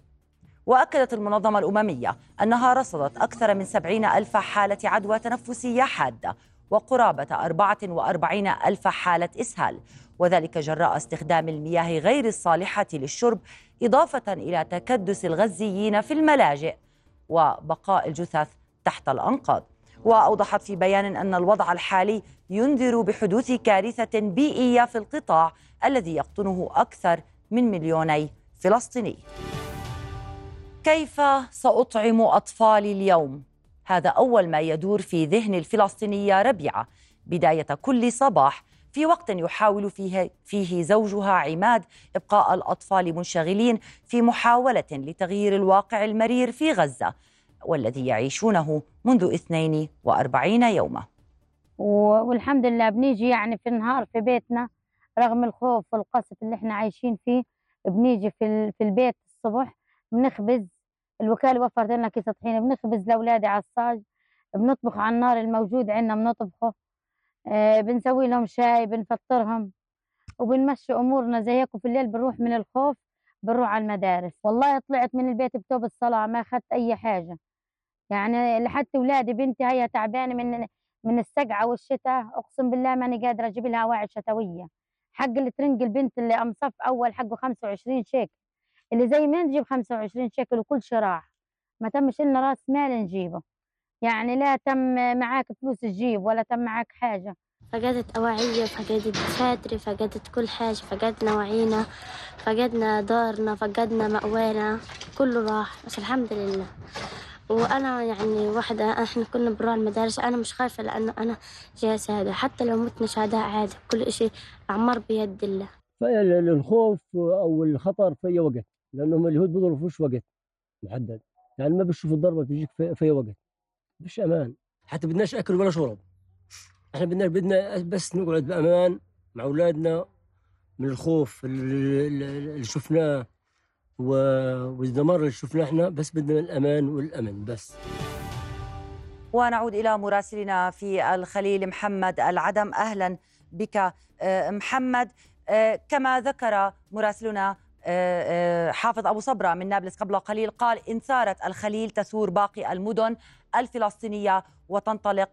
وأكدت المنظمة الأممية أنها رصدت أكثر من 70 ألف حالة عدوى تنفسية حادة وقرابة 44 ألف حالة إسهال وذلك جراء استخدام المياه غير الصالحة للشرب إضافة إلى تكدس الغزيين في الملاجئ وبقاء الجثث تحت الأنقاض. وأوضحت في بيان أن الوضع الحالي ينذر بحدوث كارثة بيئية في القطاع الذي يقطنه أكثر من مليوني فلسطيني. كيف سأطعم أطفالي اليوم؟ هذا أول ما يدور في ذهن الفلسطينية ربيعة. بداية كل صباح في وقت يحاول فيه, فيه زوجها عماد إبقاء الأطفال منشغلين في محاولة لتغيير الواقع المرير في غزة. والذي يعيشونه منذ 42 يوما. والحمد لله بنيجي يعني في النهار في بيتنا رغم الخوف والقصف اللي إحنا عايشين فيه بنيجي في في البيت الصبح بنخبز. الوكالة وفرت لنا كيس طحينة بنخبز لأولادي على الصاج بنطبخ على النار الموجود عندنا بنطبخه. آه بنسوي لهم شاي بنفطرهم وبنمشي أمورنا زي هيك. وفي الليل بنروح من الخوف بنروح على المدارس. والله طلعت من البيت بتوب الصلاة ما أخذت أي حاجة. يعني لحتى أولادي بنتي هي تعبانة من من السقعة والشتاء أقسم بالله ماني قادرة أجيب لها أواعي شتوية. حق الترنج البنت اللي أم صف أول حقه 25 شيك اللي زي ما نجيب 25 شيكل وكل شراع ما تمش لنا راس مال نجيبه. يعني لا تم معاك فلوس تجيب ولا تم معاك حاجة. فقدت أواعية فقدت دفاتري فقدت كل حاجة فقدنا وعينا فقدنا دارنا فقدنا مأوانا كله راح. بس الحمد لله. وأنا يعني واحدة إحنا كنا بنروح المدارس أنا مش خايفة لأنه أنا جاي شهادة حتى لو متنا شهداء عادي كل إشي أعمار بيد الله. فالخوف أو الخطر في أي وقت لأنهم اليهود بيضربوش وقت محدد. يعني ما بتشوف الضربة تجيك في أي وقت. مش أمان. حتى بدناش أكل ولا شرب. إحنا بدنا بدنا بس نقعد بأمان مع أولادنا من الخوف اللي شفناه. والدمار اللي شفناه إحنا بس بدنا الأمان والأمن بس. ونعود إلى مراسلنا في الخليل محمد العدم. أهلا بك محمد. كما ذكر مراسلنا حافظ أبو صبرة من نابلس قبل قليل قال إن ثارت الخليل تثور باقي المدن الفلسطينية وتنطلق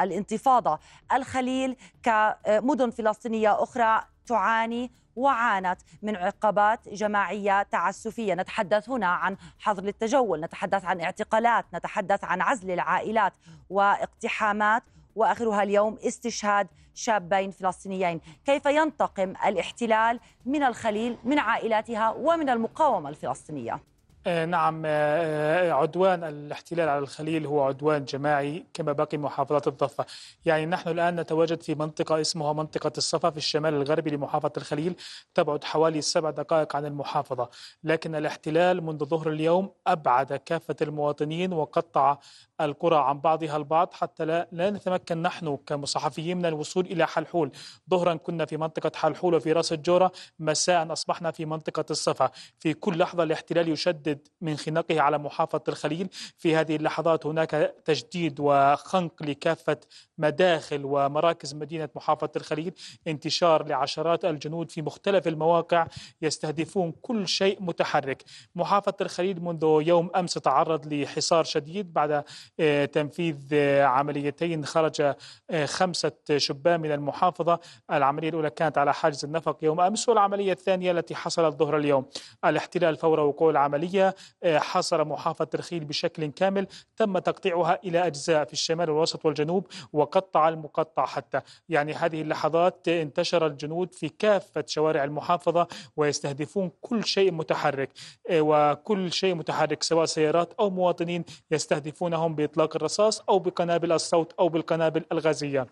الانتفاضة. الخليل كمدن فلسطينية أخرى تعاني وعانت من عقابات جماعية تعسفية، نتحدث هنا عن حظر للتجول، نتحدث عن اعتقالات، نتحدث عن عزل العائلات واقتحامات وآخرها اليوم استشهاد شابين فلسطينيين، كيف ينتقم الاحتلال من الخليل من عائلاتها ومن المقاومة الفلسطينية؟ آه، نعم آه، عدوان الاحتلال على الخليل هو عدوان جماعي كما باقي محافظات الضفة. يعني نحن الآن نتواجد في منطقة اسمها منطقة الصفا في الشمال الغربي لمحافظة الخليل تبعد حوالي سبع دقائق عن المحافظة. لكن الاحتلال منذ ظهر اليوم أبعد كافة المواطنين وقطع القرى عن بعضها البعض حتى لا, لا نتمكن نحن كمصحفيين من الوصول إلى حلحول. ظهرا كنا في منطقة حلحول وفي راس الجورة مساء أصبحنا في منطقة الصفا. في كل لحظة الاحتلال يشدد من خناقه على محافظة الخليل. في هذه اللحظات هناك تجديد وخنق لكافة مداخل ومراكز مدينة محافظة الخليل. انتشار لعشرات الجنود في مختلف المواقع يستهدفون كل شيء متحرك. محافظة الخليل منذ يوم أمس تعرض لحصار شديد بعد تنفيذ آه، عمليتين. خرج آه، خمسة شبان من المحافظة. العملية الأولى كانت على حاجز النفق يوم أمس والعملية الثانية التي حصلت ظهر اليوم. الاحتلال فور وقوع العملية حصر محافظة الخيل بشكل كامل. تم تقطيعها إلى أجزاء في الشمال والوسط والجنوب وقطع المقطع حتى. يعني هذه اللحظات انتشر الجنود في كافة شوارع المحافظة ويستهدفون كل شيء متحرك. وكل شيء متحرك سواء سيارات أو مواطنين يستهدفونهم بإطلاق الرصاص أو بقنابل الصوت أو بالقنابل الغازية.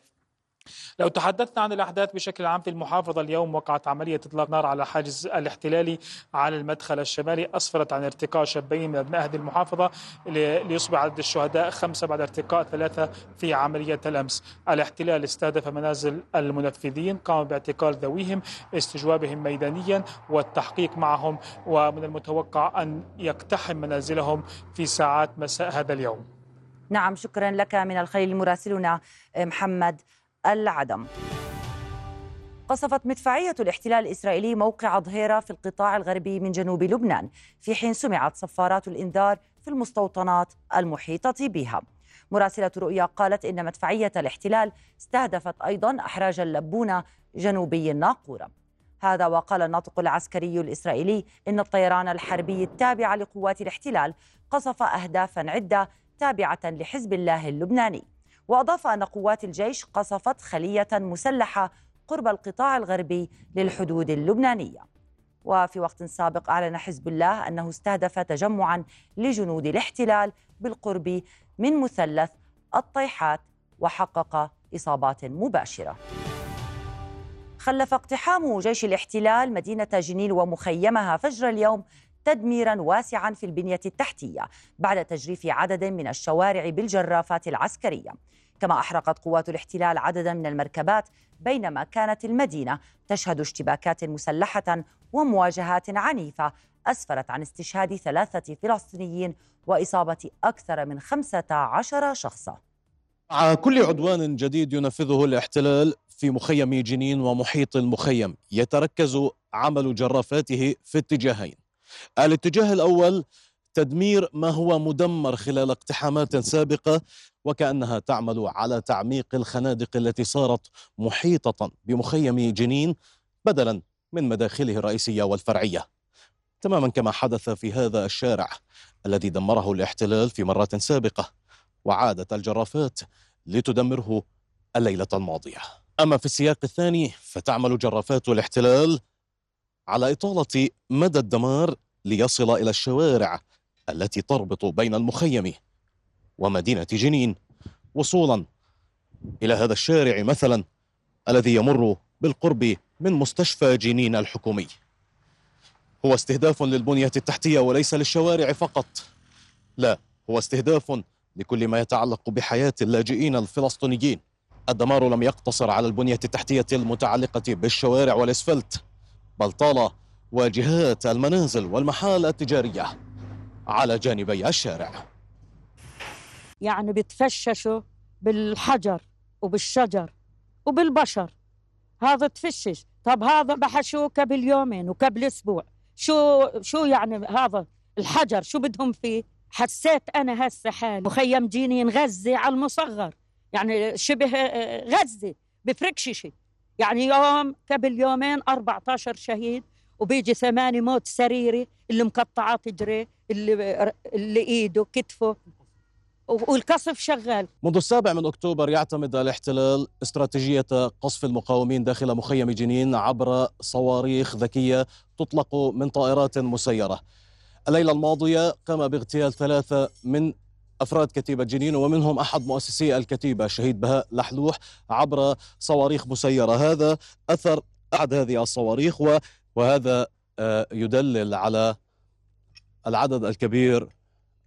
لو تحدثنا عن الأحداث بشكل عام في المحافظة اليوم وقعت عملية إطلاق نار على حاجز الاحتلالي على المدخل الشمالي أسفرت عن ارتقاء شابين من أبناء هذه المحافظة ليصبح عدد الشهداء خمسة بعد ارتقاء ثلاثة في عملية الأمس. الاحتلال استهدف منازل المنفذين قام باعتقال ذويهم استجوابهم ميدانيا والتحقيق معهم ومن المتوقع أن يقتحم منازلهم في ساعات مساء هذا اليوم. نعم شكرا لك من الخليل مراسلنا محمد العدم. قصفت مدفعية الاحتلال الإسرائيلي موقع ظهيرة في القطاع الغربي من جنوب لبنان في حين سمعت صفارات الإنذار في المستوطنات المحيطة بها. مراسلة رؤيا قالت إن مدفعية الاحتلال استهدفت أيضا أحراج اللبونة جنوبي الناقورة. هذا وقال الناطق العسكري الإسرائيلي إن الطيران الحربي التابع لقوات الاحتلال قصف أهدافا عدة تابعة لحزب الله اللبناني. وأضاف أن قوات الجيش قصفت خلية مسلحة قرب القطاع الغربي للحدود اللبنانية. وفي وقت سابق أعلن حزب الله أنه استهدف تجمعا لجنود الاحتلال بالقرب من مثلث الطيحات وحقق إصابات مباشرة. خلف اقتحام جيش الاحتلال مدينة جنين ومخيمها فجر اليوم تدميرا واسعا في البنية التحتية بعد تجريف عدد من الشوارع بالجرافات العسكرية. كما أحرقت قوات الاحتلال عددا من المركبات بينما كانت المدينة تشهد اشتباكات مسلحة ومواجهات عنيفة أسفرت عن استشهاد ثلاثة فلسطينيين وإصابة أكثر من خمسة عشر شخصا. مع كل عدوان جديد ينفذه الاحتلال في مخيم جنين ومحيط المخيم يتركز عمل جرافاته في اتجاهين. الاتجاه الأول تدمير ما هو مدمر خلال اقتحامات سابقة وكأنها تعمل على تعميق الخنادق التي صارت محيطة بمخيم جنين بدلا من مداخله الرئيسية والفرعية. تماما كما حدث في هذا الشارع الذي دمره الاحتلال في مرات سابقة وعادت الجرافات لتدمره الليلة الماضية. أما في السياق الثاني فتعمل جرافات الاحتلال على إطالة مدى الدمار ليصل إلى الشوارع التي تربط بين المخيم ومدينة جنين. وصولا إلى هذا الشارع مثلا الذي يمر بالقرب من مستشفى جنين الحكومي. هو استهداف للبنية التحتية وليس للشوارع فقط. لا هو استهداف لكل ما يتعلق بحياة اللاجئين الفلسطينيين. الدمار لم يقتصر على البنية التحتية المتعلقة بالشوارع والإسفلت بل طال واجهات المنازل والمحال التجارية على جانبي الشارع. يعني بتفششوا بالحجر وبالشجر وبالبشر. هذا تفشش. طب هذا بحشوه قبل يومين وقبل أسبوع. شو شو يعني هذا الحجر؟ شو بدهم فيه؟ حسيت أنا هسه حالي. مخيم جينين غزه على المصغر. يعني شبه غزه بفرقش شيء يعني يوم قبل يومين 14 شهيد وبيجي ثمانية موت سريري اللي مقطعات رجليه اللي اللي إيده كتفه. والقصف شغال. منذ السابع من أكتوبر يعتمد الاحتلال استراتيجية قصف المقاومين داخل مخيم جنين عبر صواريخ ذكية تطلق من طائرات مسيرة. الليلة الماضية قام باغتيال ثلاثة من أفراد كتيبة جنين ومنهم أحد مؤسسي الكتيبة الشهيد بهاء لحلوح عبر صواريخ مسيرة. هذا أثر أحد هذه الصواريخ وهذا آه، يدلل على العدد الكبير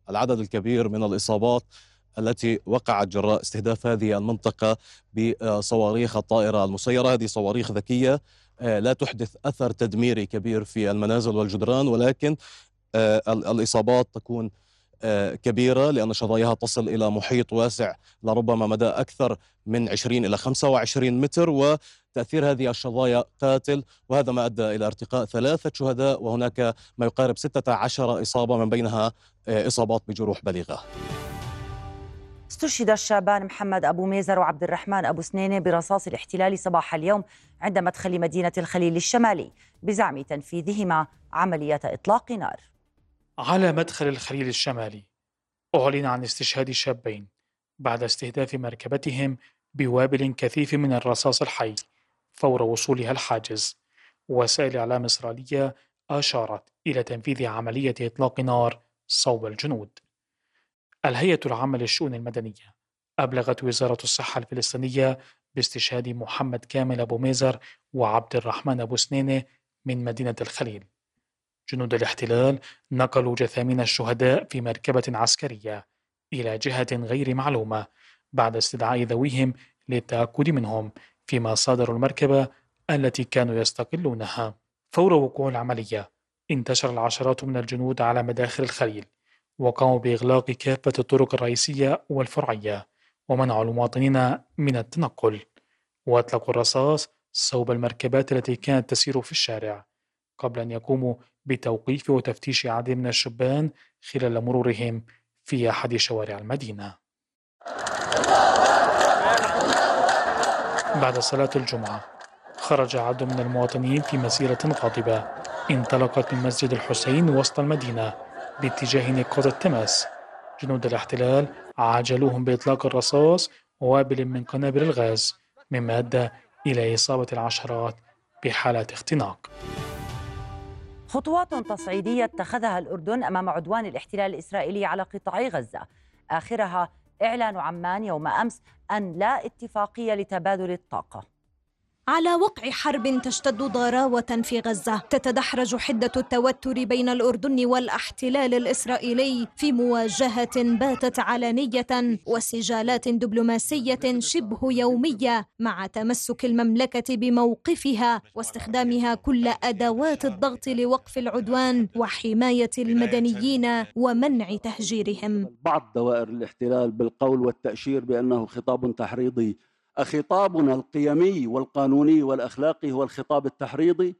العدد الكبير من الإصابات التي وقعت جراء استهداف هذه المنطقة بصواريخ الطائرة المسيرة. هذه صواريخ ذكية آه، لا تحدث أثر تدميري كبير في المنازل والجدران ولكن آه، الإصابات تكون كبيرة لأن شظاياها تصل إلى محيط واسع لربما مدى أكثر من 20 إلى 25 متر وتأثير هذه الشظايا قاتل وهذا ما أدى إلى ارتقاء ثلاثة شهداء وهناك ما يقارب 16 إصابة من بينها إصابات بجروح بليغة. استشهد الشابان محمد أبو ميزر وعبد الرحمن أبو سنينة برصاص الاحتلال صباح اليوم عند مدخل مدينة الخليل الشمالي بزعم تنفيذهما عملية إطلاق نار. على مدخل الخليل الشمالي. أعلن عن استشهاد الشابين بعد استهداف مركبتهم بوابل كثيف من الرصاص الحي فور وصولها الحاجز. وسائل إعلام إسرائيلية أشارت إلى تنفيذ عملية إطلاق نار صوب الجنود. الهيئة العامة للشؤون المدنية أبلغت وزارة الصحة الفلسطينية باستشهاد محمد كامل أبو ميزر وعبد الرحمن أبو سنينة من مدينة الخليل. جنود الاحتلال نقلوا جثامين الشهداء في مركبة عسكرية إلى جهة غير معلومة بعد استدعاء ذويهم للتأكد منهم فيما صادروا المركبة التي كانوا يستقلونها. فور وقوع العملية انتشر العشرات من الجنود على مداخل الخليل وقاموا بإغلاق كافة الطرق الرئيسية والفرعية ومنعوا المواطنين من التنقل. وأطلقوا الرصاص صوب المركبات التي كانت تسير في الشارع. قبل أن يقوموا بتوقيف وتفتيش عدد من الشبان خلال مرورهم في أحد شوارع المدينة. بعد صلاة الجمعة خرج عدد من المواطنين في مسيرة غاضبة. انطلقت من مسجد الحسين وسط المدينة باتجاه نقاط التماس. جنود الاحتلال عاجلوهم بإطلاق الرصاص ووابل من قنابل الغاز مما أدى إلى إصابة العشرات بحالات اختناق. خطوات تصعيدية اتخذها الأردن أمام عدوان الاحتلال الإسرائيلي على قطاع غزة. آخرها إعلان عمان يوم أمس أن لا اتفاقية لتبادل الطاقة. على وقع حرب تشتد ضراوة في غزة تتدحرج حدة التوتر بين الأردن والاحتلال الإسرائيلي في مواجهة باتت علنية وسجالات دبلوماسية شبه يومية مع تمسك المملكة بموقفها واستخدامها كل أدوات الضغط لوقف العدوان وحماية المدنيين ومنع تهجيرهم. بعض دوائر الاحتلال بالقول والتأشير بأنه خطاب تحريضي خطابنا القيمي والقانوني والأخلاقي هو الخطاب التحريضي.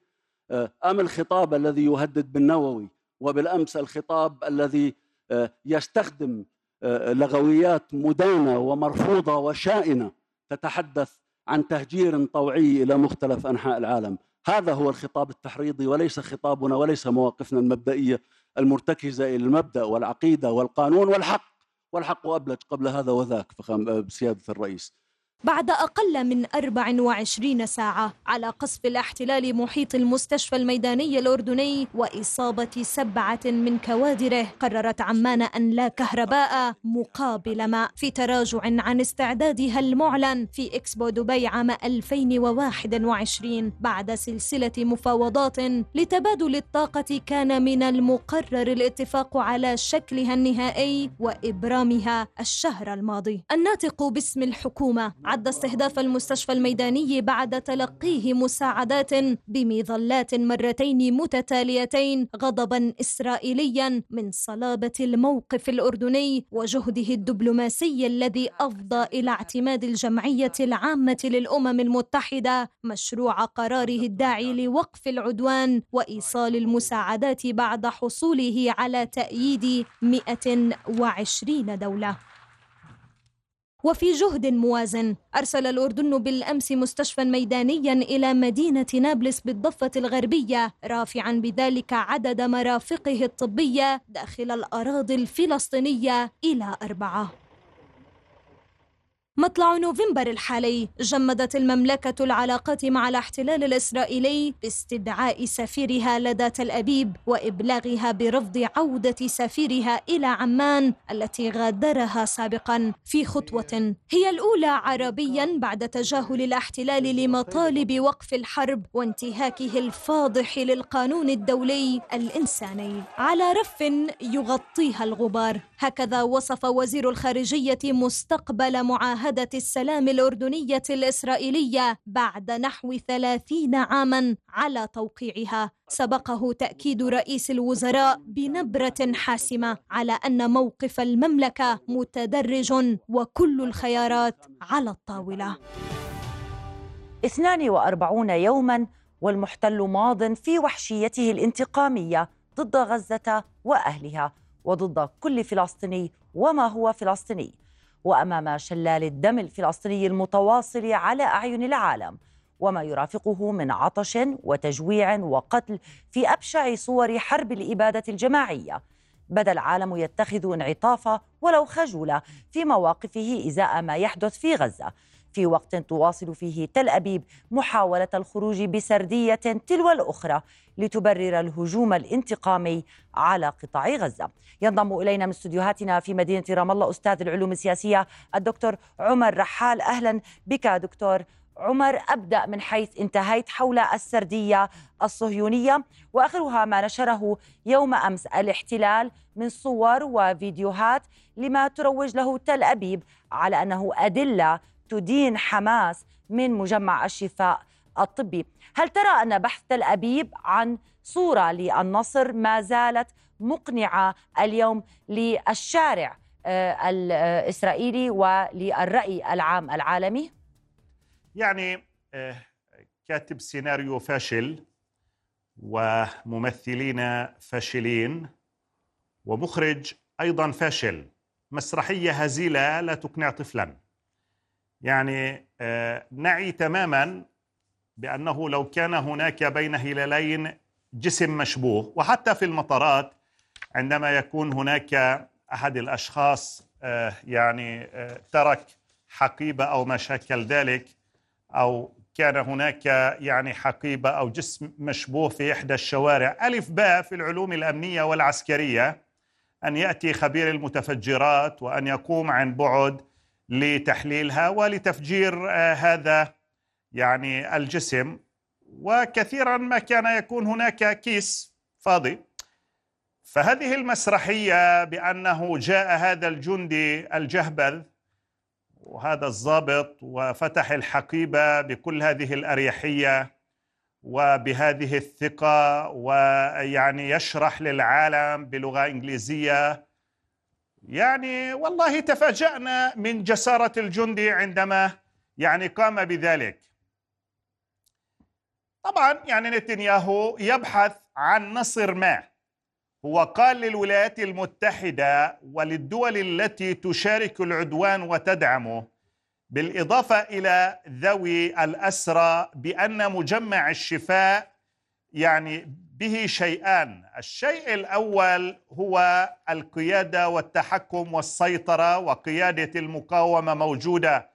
آه، أم الخطاب الذي يهدد بالنووي وبالأمس الخطاب الذي آه، يستخدم آه، لغويات مدانه ومرفوضة وشائنة تتحدث عن تهجير طوعي إلى مختلف أنحاء العالم. هذا هو الخطاب التحريضي وليس خطابنا وليس مواقفنا المبدئية المرتكزة إلى المبدأ والعقيدة والقانون والحق. والحق أبلج قبل هذا وذاك بسياده الرئيس. بعد أقل من 24 ساعة على قصف الاحتلال محيط المستشفى الميداني الأردني وإصابة سبعة من كوادره قررت عمان أن لا كهرباء مقابل ماء في تراجع عن استعدادها المعلن في إكسبو دبي عام 2021 بعد سلسلة مفاوضات لتبادل الطاقة كان من المقرر الاتفاق على شكلها النهائي وإبرامها الشهر الماضي. الناطق باسم الحكومة عد استهداف المستشفى الميداني بعد تلقيه مساعدات بمظلات مرتين متتاليتين غضبا اسرائيليا من صلابة الموقف الأردني وجهده الدبلوماسي الذي أفضى إلى اعتماد الجمعية العامة للأمم المتحدة مشروع قراره الداعي لوقف العدوان وإيصال المساعدات بعد حصوله على تأييد 120 دولة. وفي جهد موازن. أرسل الأردن بالأمس مستشفى ميدانيا إلى مدينة نابلس بالضفة الغربية رافعا بذلك عدد مرافقه الطبية داخل الأراضي الفلسطينية إلى أربعة. مطلع نوفمبر الحالي جمدت المملكة العلاقات مع الاحتلال الإسرائيلي باستدعاء سفيرها لدى تل أبيب وإبلاغها برفض عودة سفيرها إلى عمان التي غادرها سابقا في خطوة هي الأولى عربيا بعد تجاهل الاحتلال لمطالب وقف الحرب وانتهاكه الفاضح للقانون الدولي الإنساني. على رف يغطيها الغبار. هكذا وصف وزير الخارجية مستقبل معاهدة السلام الأردنية الإسرائيلية بعد نحو ثلاثين عاما على توقيعها. سبقه تأكيد رئيس الوزراء بنبرة حاسمة على أن موقف المملكة متدرج وكل الخيارات على الطاولة. 42 يوما والمحتل ماض في وحشيته الانتقامية ضد غزة وأهلها. وضد كل فلسطيني وما هو فلسطيني. وأمام شلال الدم الفلسطيني المتواصل على أعين العالم وما يرافقه من عطش وتجويع وقتل في أبشع صور حرب الإبادة الجماعية. بدا العالم يتخذ انعطاف ولو خجوله في مواقفه إزاء ما يحدث في غزة. في وقت تواصل فيه تل أبيب محاولة الخروج بسردية تلو الأخرى لتبرر الهجوم الانتقامي على قطاع غزة. ينضم إلينا من استديوهاتنا في مدينة رام الله أستاذ العلوم السياسية الدكتور عمر رحال أهلا بك دكتور عمر أبدأ من حيث انتهيت حول السردية الصهيونية وآخرها ما نشره يوم أمس الاحتلال من صور وفيديوهات لما تروج له تل أبيب على أنه أدلة تدين حماس من مجمع الشفاء الطبي. هل ترى أن بحث تل أبيب عن صورة للنصر ما زالت مقنعة اليوم للشارع آه، الإسرائيلي وللرأي العام العالمي؟ يعني آه، كاتب سيناريو فاشل وممثلين فاشلين ومخرج أيضا فاشل. مسرحية هزيلة لا تقنع طفلا. يعني آه، نعي تماما بأنه لو كان هناك بين هلالين جسم مشبوه وحتى في المطارات عندما يكون هناك أحد الأشخاص آه، يعني آه، ترك حقيبة أو ما شكل ذلك أو كان هناك يعني حقيبة أو جسم مشبوه في إحدى الشوارع. ألف باء في العلوم الأمنية والعسكرية أن يأتي خبير المتفجرات وأن يقوم عن بعد لتحليلها ولتفجير آه، هذا يعني الجسم. وكثيرا ما كان يكون هناك كيس فاضي. فهذه المسرحية بأنه جاء هذا الجندي الجهبذ وهذا الضابط وفتح الحقيبة بكل هذه الأريحية وبهذه الثقة ويعني يشرح للعالم بلغة إنجليزية يعني والله تفاجأنا من جسارة الجندي عندما يعني قام بذلك. طبعا يعني نتنياهو يبحث عن نصر ما. هو قال للولايات المتحدة وللدول التي تشارك العدوان وتدعمه بالإضافة إلى ذوي الأسرى بأن مجمع الشفاء يعني به شيئان. الشيء الأول هو القيادة والتحكم والسيطرة وقيادة المقاومة موجودة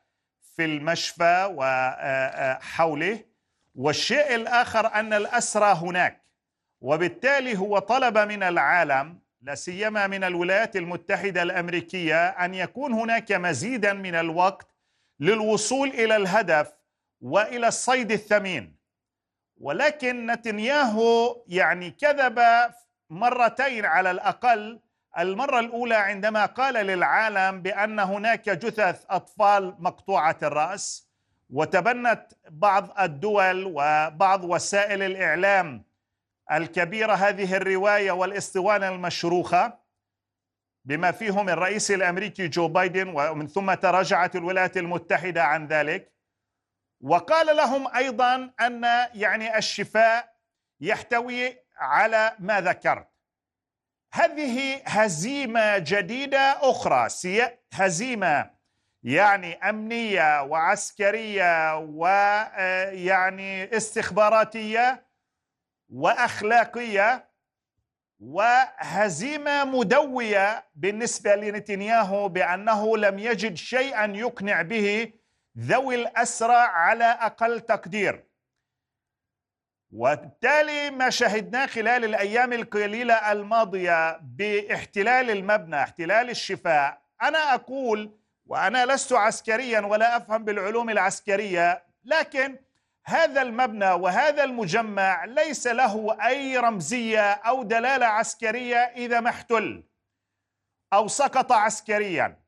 في المشفى وحوله والشيء الآخر أن الأسرى هناك. وبالتالي هو طلب من العالم لا سيما من الولايات المتحدة الأمريكية أن يكون هناك مزيدا من الوقت للوصول إلى الهدف وإلى الصيد الثمين. ولكن نتنياهو يعني كذب مرتين على الأقل. المرة الأولى عندما قال للعالم بأن هناك جثث أطفال مقطوعة الرأس وتبنت بعض الدول وبعض وسائل الإعلام الكبيرة هذه الرواية والاسطوانه المشروخة بما فيهم الرئيس الأمريكي جو بايدن ومن ثم تراجعت الولايات المتحدة عن ذلك. وقال لهم أيضا أن يعني الشفاء يحتوي على ما ذكرت. هذه هزيمة جديدة أخرى هزيمة يعني أمنية وعسكرية ويعني استخباراتية وأخلاقية وهزيمة مدوية بالنسبة لنتنياهو بأنه لم يجد شيئا يقنع به ذوي الأسرى على أقل تقدير. وبالتالي ما شهدناه خلال الأيام القليلة الماضية باحتلال المبنى احتلال الشفاء أنا أقول وأنا لست عسكريا ولا أفهم بالعلوم العسكرية لكن هذا المبنى وهذا المجمع ليس له أي رمزية أو دلالة عسكرية إذا ما احتل أو سقط عسكريا.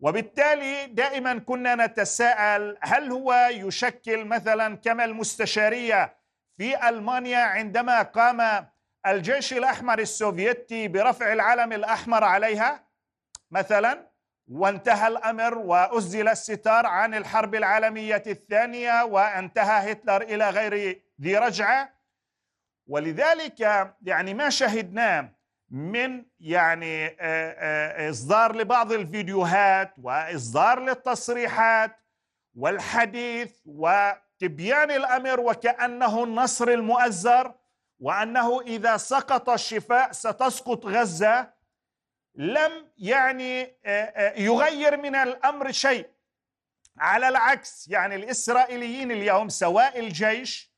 وبالتالي دائما كنا نتساءل هل هو يشكل مثلا كما المستشارية في ألمانيا عندما قام الجيش الأحمر السوفيتي برفع العلم الأحمر عليها مثلا وانتهى الأمر وأزل الستار عن الحرب العالمية الثانية وانتهى هتلر إلى غير ذي رجعة. ولذلك يعني ما شهدناه من يعني آه، آه، إصدار لبعض الفيديوهات وإصدار للتصريحات والحديث وتبيان الأمر وكأنه النصر المؤزر وأنه إذا سقط الشفاء ستسقط غزة لم يعني آه، يغير من الأمر شيء. على العكس يعني الإسرائيليين اليوم سواء الجيش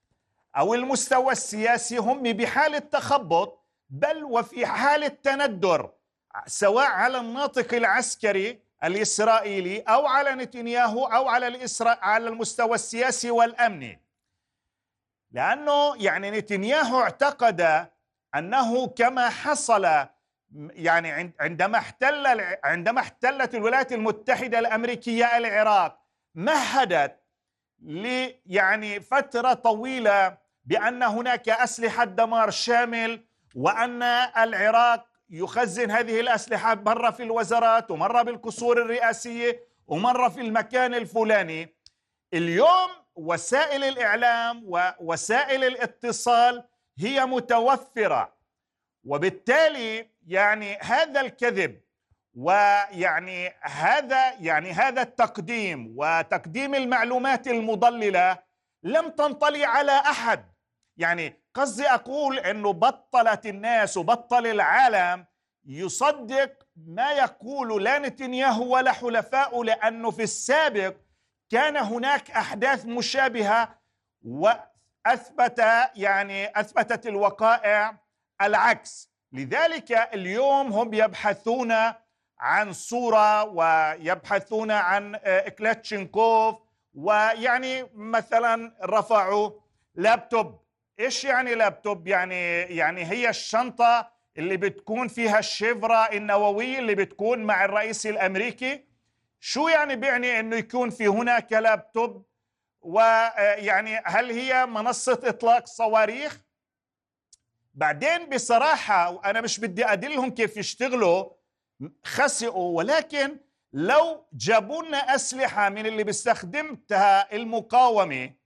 أو المستوى السياسي هم بحالة تخبط بل وفي حاله تندر سواء على الناطق العسكري الإسرائيلي أو على نتنياهو أو على الإسرا... على المستوى السياسي والأمني. لأنه يعني نتنياهو اعتقد أنه كما حصل يعني عندما احتل عندما احتلت الولايات المتحدة الأمريكية العراق مهدت ل يعني فترة طويلة بأن هناك أسلحة دمار شامل وأن العراق يخزن هذه الأسلحة مرة في الوزارات ومرة بالقصور الرئاسيه ومرة في المكان الفلاني. اليوم وسائل الإعلام ووسائل الاتصال هي متوفرة. وبالتالي يعني هذا الكذب ويعني هذا يعني هذا التقديم وتقديم المعلومات المضللة لم تنطلي على أحد. يعني قصدي أقول إنه بطلت الناس وبطل العالم يصدق ما يقول لا نتنياهو ولا حلفاؤه لأنه في السابق كان هناك أحداث مشابهة وأثبت يعني أثبتت الوقائع العكس. لذلك اليوم هم يبحثون عن صورة ويبحثون عن آه، كلاتشنكوف ويعني مثلا رفعوا لابتوب. إيش يعني لابتوب؟ يعني يعني هي الشنطة اللي بتكون فيها الشفرة النووية اللي بتكون مع الرئيس الأمريكي. شو يعني بيعني إنه يكون في هناك لابتوب؟ ويعني آه، هل هي منصة إطلاق صواريخ؟ بعدين بصراحة وأنا مش بدي أدلهم كيف يشتغلوا خسئوا. ولكن لو جابوا لنا أسلحة من اللي بيستخدمتها المقاومة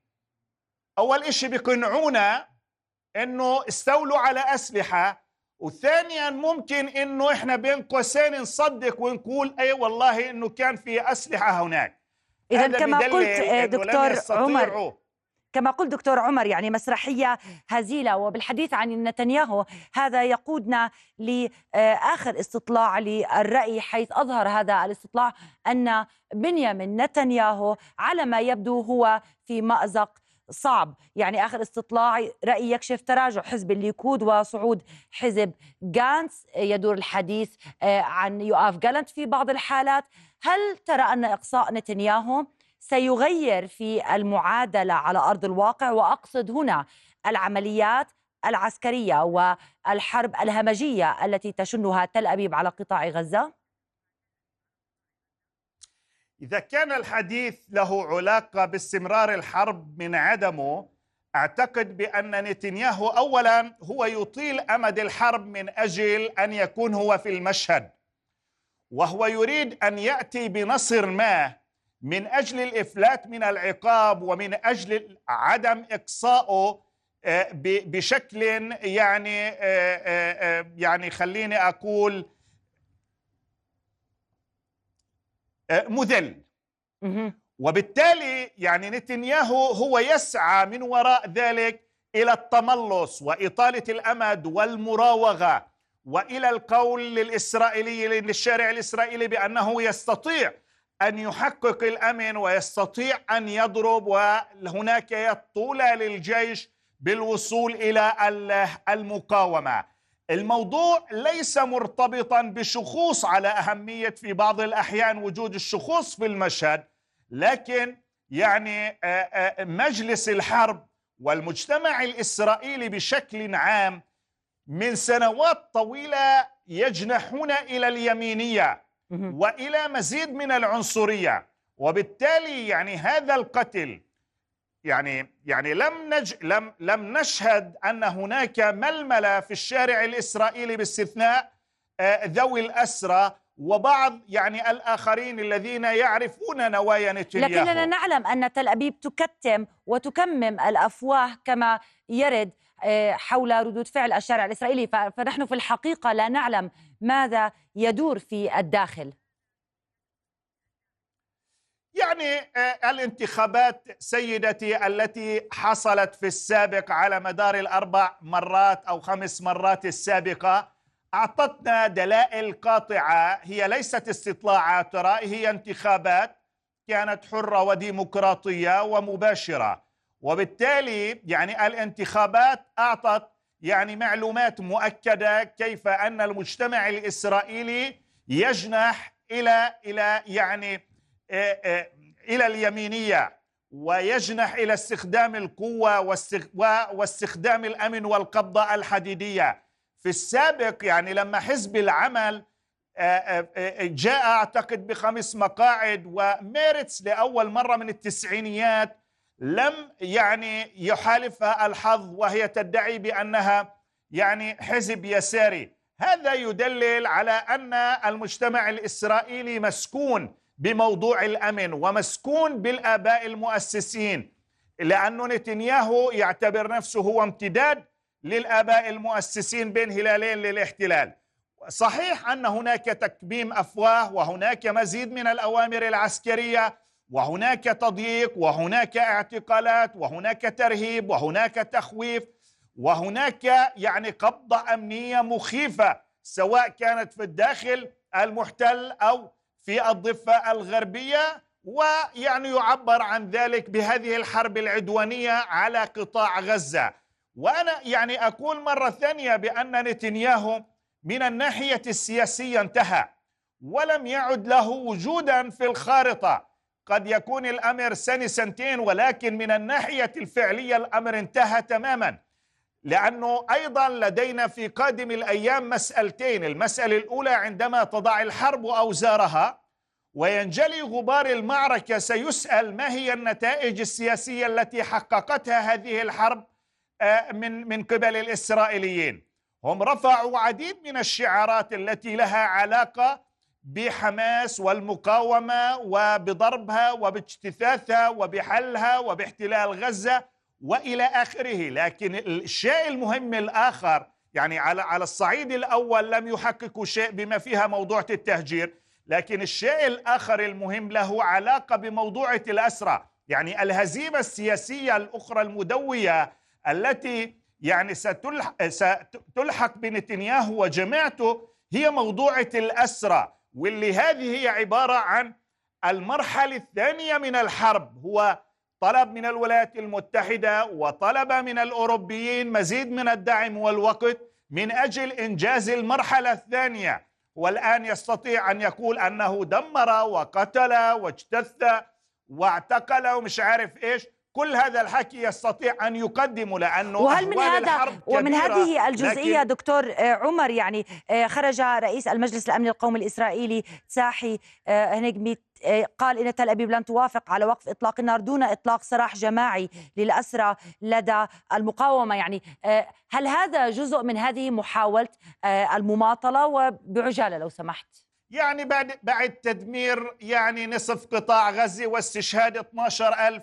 أول إشي بيقنعونا إنه استولوا على أسلحة وثانيا ممكن إنه إحنا بين قوسين نصدق ونقول أي والله إنه كان في أسلحة هناك. إذا كما قلت دكتور عمر كما قلت دكتور عمر يعني مسرحية هزيلة وبالحديث عن نتنياهو هذا يقودنا لآخر استطلاع للرأي حيث أظهر هذا الاستطلاع أن بنيامين نتنياهو على ما يبدو هو في مأزق صعب. يعني آخر استطلاع رأي يكشف تراجع حزب الليكود وصعود حزب جانس يدور الحديث آه، عن يؤاف جالنت في بعض الحالات. هل ترى أن إقصاء نتنياهو سيغير في المعادلة على أرض الواقع؟ وأقصد هنا العمليات العسكرية والحرب الهمجية التي تشنها تل أبيب على قطاع غزة؟ إذا كان الحديث له علاقة باستمرار الحرب من عدمه أعتقد بأن نتنياهو اولا هو يطيل أمد الحرب من أجل أن يكون هو في المشهد. وهو يريد أن يأتي بنصر ما من أجل الإفلات من العقاب ومن أجل عدم اقصائه آه، بشكل يعني آه، آه، يعني خليني أقول مذل. وبالتالي يعني نتنياهو هو يسعى من وراء ذلك إلى التملص وإطالة الأمد والمراوغة وإلى القول للإسرائيلي للشارع الإسرائيلي بأنه يستطيع أن يحقق الأمن ويستطيع أن يضرب وهناك يد طولى للجيش بالوصول إلى المقاومة. الموضوع ليس مرتبطا بشخوص على أهمية في بعض الأحيان وجود الشخوص في المشهد لكن يعني مجلس الحرب والمجتمع الإسرائيلي بشكل عام من سنوات طويلة يجنحون إلى اليمينية وإلى مزيد من العنصرية وبالتالي يعني هذا القتل يعني يعني لم نج لم لم نشهد أن هناك ململة في الشارع الإسرائيلي باستثناء ذوي الأسرى وبعض يعني الآخرين الذين يعرفون نوايا نتنياهو. لكننا نعلم أن تل أبيب تكتم وتكمم الأفواه كما يرد حول ردود فعل الشارع الإسرائيلي. فنحن في الحقيقة لا نعلم ماذا يدور في الداخل. يعني الانتخابات سيدتي التي حصلت في السابق على مدار الأربع مرات أو خمس مرات السابقة أعطتنا دلائل قاطعة. هي ليست استطلاعات ترى هي انتخابات كانت حرة وديمقراطية ومباشرة. وبالتالي يعني الانتخابات أعطت يعني معلومات مؤكدة كيف أن المجتمع الإسرائيلي يجنح إلى إلى يعني إلى اليمينية ويجنح إلى استخدام القوة واستخدام الأمن والقبضة الحديدية. في السابق يعني لما حزب العمل جاء أعتقد بخمس مقاعد وميرتس لأول مرة من التسعينيات لم يعني يحالفها الحظ وهي تدعي بأنها يعني حزب يساري. هذا يدلل على أن المجتمع الإسرائيلي مسكون بموضوع الأمن ومسكون بالآباء المؤسسين لأنه نتنياهو يعتبر نفسه هو امتداد للآباء المؤسسين بين هلالين للاحتلال. صحيح أن هناك تكميم أفواه وهناك مزيد من الأوامر العسكرية وهناك تضييق وهناك اعتقالات وهناك ترهيب وهناك تخويف وهناك يعني قبضة أمنية مخيفة سواء كانت في الداخل المحتل أو في الضفة الغربية ويعني يعبر عن ذلك بهذه الحرب العدوانية على قطاع غزة. وأنا يعني أقول مرة ثانية بأن نتنياهو من الناحية السياسية انتهى ولم يعد له وجودا في الخارطة. قد يكون الأمر سنة سنتين ولكن من الناحية الفعلية الأمر انتهى تماما. لأنه أيضا لدينا في قادم الأيام مسألتين. المسألة الأولى عندما تضع الحرب أوزارها وينجلي غبار المعركة سيسأل ما هي النتائج السياسية التي حققتها هذه الحرب من من قبل الإسرائيليين. هم رفعوا عديد من الشعارات التي لها علاقة بحماس والمقاومة وبضربها وباجتثاثها وبحلها وباحتلال غزة وإلى آخره. لكن الشيء المهم الآخر يعني على على الصعيد الأول لم يحققوا شيء بما فيها موضوع التهجير. لكن الشيء الآخر المهم له علاقة بموضوع الاسرى يعني الهزيمة السياسية الأخرى المدوية التي يعني ستلحق, بنتنياهو وجماعته هي موضوعة الأسرى واللي هذه هي عبارة عن المرحلة الثانية من الحرب. هو طلب من الولايات المتحدة وطلب من الأوروبيين مزيد من الدعم والوقت من أجل إنجاز المرحلة الثانية والآن يستطيع أن يقول أنه دمر وقتل واجتث واعتقل ومش عارف إيش. كل هذا الحكي يستطيع أن يقدمه لأنه وهل من هذا ومن هذه الجزئية لكن دكتور عمر يعني خرج رئيس المجلس الأمني القومي الإسرائيلي تساحي هنجمي قال إن تل أبيب لن توافق على وقف إطلاق النار دون إطلاق سراح جماعي للأسرى لدى المقاومة. يعني هل هذا جزء من هذه محاولة المماطلة؟ وبعجالة لو سمحت. يعني بعد بعد تدمير يعني نصف قطاع غزة واستشهاد 12000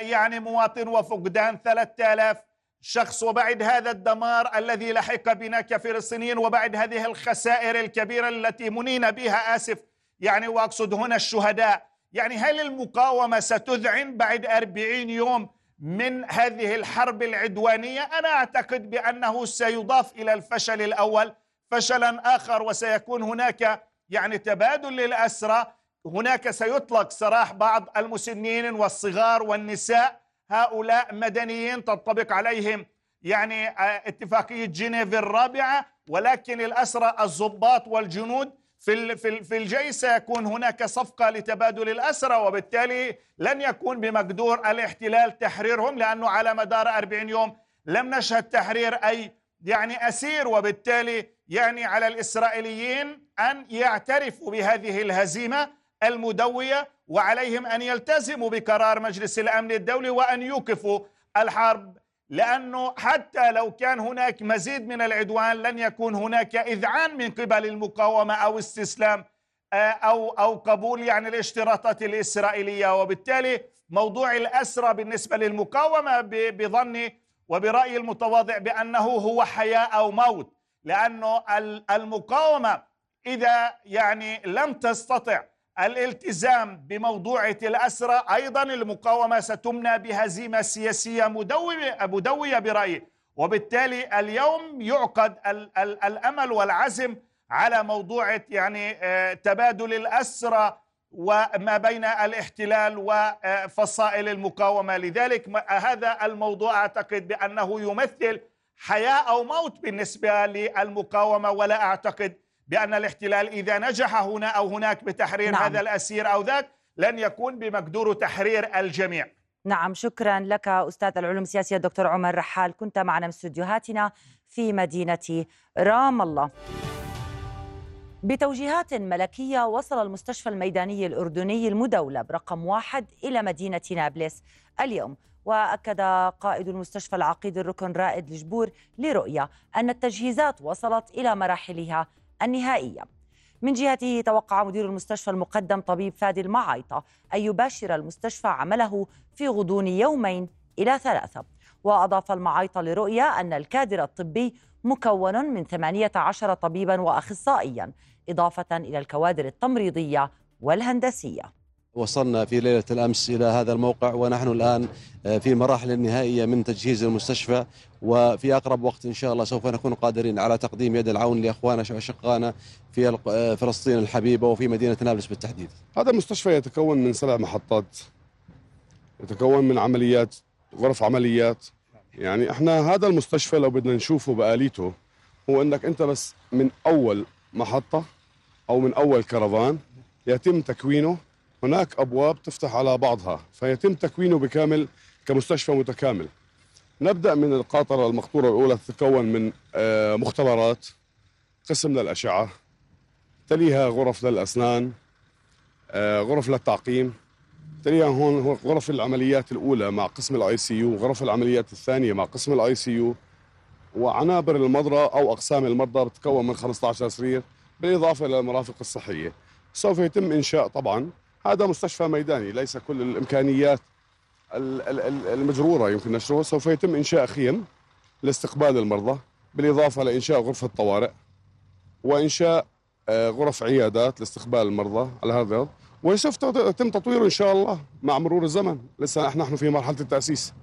يعني مواطن وفقدان 3000 شخص وبعد هذا الدمار الذي لحق بنا كفلسطينيين وبعد هذه الخسائر الكبيرة التي منينا بها آسف. يعني وأقصد هنا الشهداء. يعني هل المقاومة ستذعن بعد أربعين يوم من هذه الحرب العدوانية؟ أنا أعتقد بأنه سيضاف إلى الفشل الأول فشلا آخر وسيكون هناك يعني تبادل للأسرى. هناك سيطلق سراح بعض المسنين والصغار والنساء هؤلاء مدنيين تنطبق عليهم يعني آه، اتفاقية جنيف الرابعة. ولكن الأسرى الضباط والجنود في في الجيش سيكون هناك صفقة لتبادل الأسرى وبالتالي لن يكون بمقدور الاحتلال تحريرهم لأنه على مدار 40 يوم لم نشهد تحرير أي يعني أسير. وبالتالي يعني على الإسرائيليين أن يعترفوا بهذه الهزيمة. المدوية وعليهم أن يلتزموا بقرار مجلس الأمن الدولي وأن يوقفوا الحرب. لأنه حتى لو كان هناك مزيد من العدوان لن يكون هناك إذعان من قبل المقاومة أو استسلام آه، أو أو قبول يعني الاشتراطات الإسرائيلية. وبالتالي موضوع الأسرى بالنسبة للمقاومة بظني وبرأيي المتواضع بأنه هو حياة أو موت. لأنه المقاومة إذا يعني لم تستطع الالتزام بموضوعة الأسرى أيضا المقاومة ستمنى بهزيمة سياسية مدوية, مدوية برأيي. وبالتالي اليوم يعقد الأمل والعزم على موضوعة يعني آه، تبادل الأسرى وما بين الاحتلال وفصائل المقاومة. لذلك هذا الموضوع أعتقد بأنه يمثل حياة أو موت بالنسبة للمقاومة ولا أعتقد بأن الاحتلال إذا نجح هنا أو هناك بتحرير نعم. هذا الأسير أو ذاك لن يكون بمقدور تحرير الجميع. نعم شكرا لك أستاذ العلوم السياسية دكتور عمر رحال. كنت معنا من استديوهاتنا في مدينة رام الله. بتوجيهات ملكية وصل المستشفى الميداني الأردني المدولب رقم واحد إلى مدينة نابلس اليوم. وأكد قائد المستشفى العقيد الركن رائد لجبور لرؤية أن التجهيزات وصلت إلى مراحلها النهائية. من جهته توقع مدير المستشفى المقدم طبيب فادي المعايطة أن يباشر المستشفى عمله في غضون يومين إلى ثلاثة. وأضاف المعايطة لرؤية أن الكادر الطبي مكون من 18 طبيبا وأخصائيا إضافة إلى الكوادر التمريضية والهندسية. وصلنا في ليلة الأمس إلى هذا الموقع ونحن الآن آه، في المراحل النهائية من تجهيز المستشفى وفي أقرب وقت إن شاء الله سوف نكون قادرين على تقديم يد العون لأخوانا وأشقائنا في آه، فلسطين الحبيبة وفي مدينة نابلس بالتحديد. هذا المستشفى يتكون من سبع محطات يتكون من عمليات غرف عمليات. يعني إحنا هذا المستشفى لو بدنا نشوفه بآليته هو إنك أنت بس من أول محطة أو من أول كرفان يتم تكوينه هناك أبواب تفتح على بعضها فيتم تكوينه بكامل كمستشفى متكامل. نبدأ من القاطرة المقطوره الأولى تتكون من آه، مختبرات قسم للأشعة تليها غرف للأسنان آه، غرف للتعقيم تليها هون غرف العمليات الأولى مع قسم الاي سي يو غرف العمليات الثانية مع قسم الاي سي يو وعنابر المرضى أو أقسام المرضى بتتكون من 15 سرير بالإضافة إلى المرافق الصحية. سوف يتم إنشاء طبعا هذا مستشفى ميداني ليس كل الإمكانيات الموجودة يمكن نشره سوف يتم إنشاء خيم لاستقبال المرضى بالإضافة لانشاء غرفة طوارئ وإنشاء آه، غرف عيادات لاستقبال المرضى على هذا وسوف يتم تطويره إن شاء الله مع مرور الزمن. لسه نحن في مرحلة التأسيس.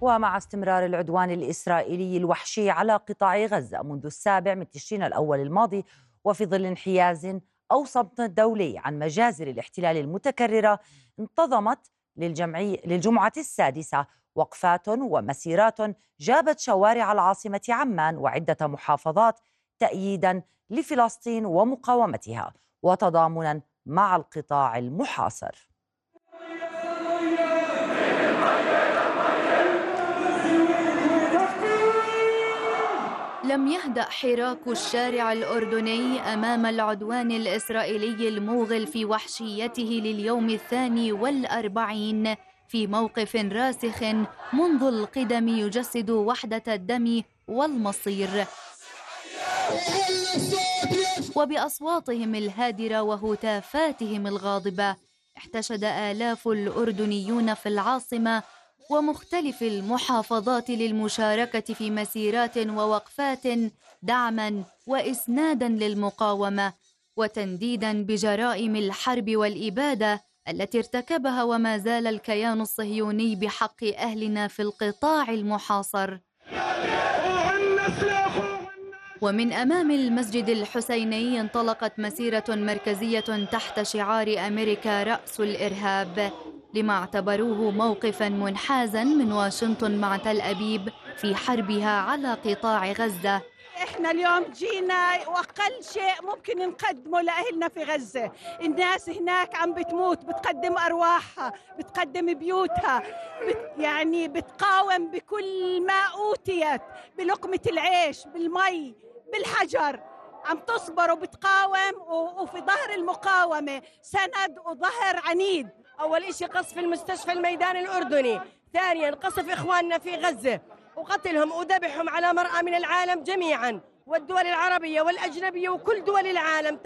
ومع استمرار العدوان الإسرائيلي الوحشي على قطاع غزة منذ السابع من تشرين الأول الماضي وفي ظل انحياز أو صمت دولي عن مجازر الاحتلال المتكررة انتظمت للجمعي للجمعة السادسة. وقفات ومسيرات جابت شوارع العاصمة عمان وعدة محافظات تأييدا لفلسطين ومقاومتها وتضامنا مع القطاع المحاصر. لم يهدأ حراك الشارع الأردني أمام العدوان الإسرائيلي الموغل في وحشيته لليوم الثاني والأربعين في موقف راسخ منذ القدم يجسد وحدة الدم والمصير. وبأصواتهم الهادرة وهتافاتهم الغاضبة احتشد آلاف الأردنيون في العاصمة ومختلف المحافظات للمشاركة في مسيرات ووقفات دعما وإسنادا للمقاومة وتنديدا بجرائم الحرب والإبادة التي ارتكبها وما زال الكيان الصهيوني بحق أهلنا في القطاع المحاصر. ومن أمام المسجد الحسيني انطلقت مسيرة مركزية تحت شعار أمريكا رأس الإرهاب لما اعتبروه موقفا منحازا من واشنطن مع تل أبيب في حربها على قطاع غزة. إحنا اليوم جينا وأقل شيء ممكن نقدمه لأهلنا في غزة. الناس هناك عم بتموت بتقدم أرواحها بتقدم بيوتها بت يعني بتقاوم بكل ما أوتيت بلقمة العيش بالمي بالحجر. عم تصبر وبتقاوم وفي ظهر المقاومة. سند وظهر عنيد. أول شيء قصف المستشفى الميداني الأردني. ثانيا قصف إخواننا في غزة. وقتلهم وذبحهم على مرأى من العالم جميعا. والدول العربية والأجنبية وكل دول العالم.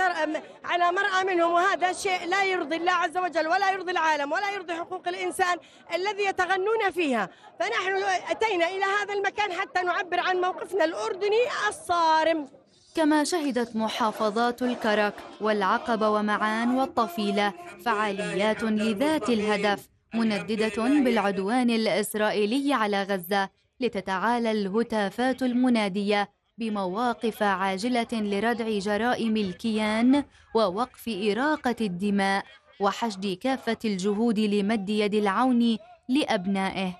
على مرأى منهم وهذا شيء لا يرضي الله عز وجل ولا يرضي العالم ولا يرضي حقوق الإنسان الذي يتغنون فيها فنحن أتينا إلى هذا المكان حتى نعبر عن موقفنا الأردني الصارم كما شهدت محافظات الكرك والعقبة ومعان والطفيلة فعاليات لذات الهدف منددة بالعدوان الإسرائيلي على غزة لتتعالى الهتافات المنادية بمواقف عاجلة لردع جرائم الكيان ووقف إراقة الدماء وحشد كافة الجهود لمد يد العون لأبنائه.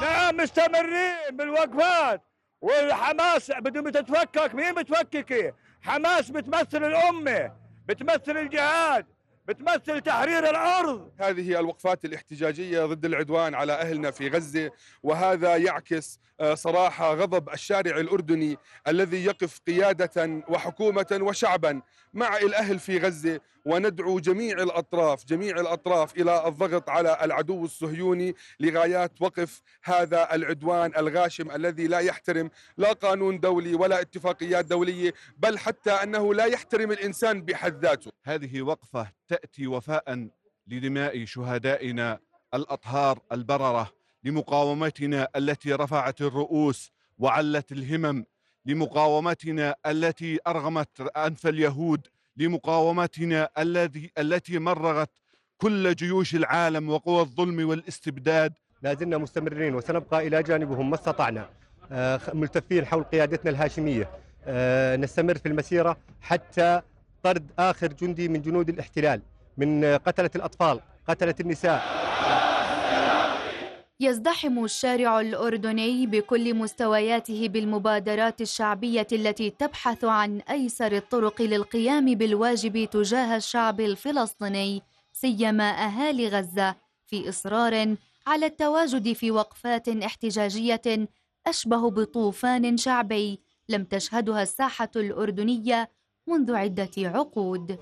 نعم مستمرين بالوقفات. والحماس بدهم تتفكك مين بتفككي حماس بتمثل الأمة بتمثل الجهاد. بتمثل تحرير الأرض. هذه الوقفات الاحتجاجية ضد العدوان على أهلنا في غزة وهذا يعكس آه، صراحة غضب الشارع الأردني الذي يقف قيادة وحكومة وشعبا مع الأهل في غزة. وندعو جميع الأطراف جميع الأطراف إلى الضغط على العدو الصهيوني لغايات وقف هذا العدوان الغاشم الذي لا يحترم لا قانون دولي ولا اتفاقيات دولية بل حتى أنه لا يحترم الإنسان بحد ذاته. هذه وقفة تأتي وفاء لدماء شهدائنا الأطهار البررة لمقاومتنا التي رفعت الرؤوس وعلت الهمم لمقاومتنا التي أرغمت أنف اليهود لمقاومتنا الذي التي مرغت كل جيوش العالم وقوى الظلم والاستبداد. لا زلنا مستمرين وسنبقى إلى جانبهم ما استطعنا. آه، ملتفين حول قيادتنا الهاشمية. آه، نستمر في المسيرة حتى طرد آخر جندي من جنود الاحتلال من قتلة الأطفال قتلة النساء. يزدحم الشارع الأردني بكل مستوياته بالمبادرات الشعبية التي تبحث عن أيسر الطرق للقيام بالواجب تجاه الشعب الفلسطيني سيما أهالي غزة في إصرار على التواجد في وقفات احتجاجية أشبه بطوفان شعبي لم تشهدها الساحة الأردنية منذ عدة عقود.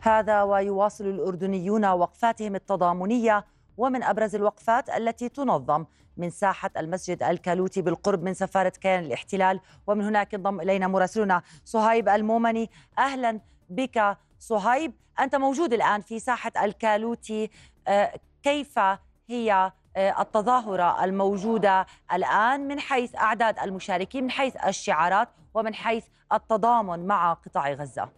هذا ويواصل الأردنيون وقفاتهم التضامنية ومن أبرز الوقفات التي تنظم من ساحة المسجد الكالوتي بالقرب من سفارة كيان الاحتلال. ومن هناك انضم إلينا مراسلنا صهيب المومني. أهلا بك صهيب أنت موجود الآن في ساحة الكالوتي. آه، كيف هي آه، التظاهرة الموجودة الآن من حيث أعداد المشاركين من حيث الشعارات ومن حيث التضامن مع قطاع غزة.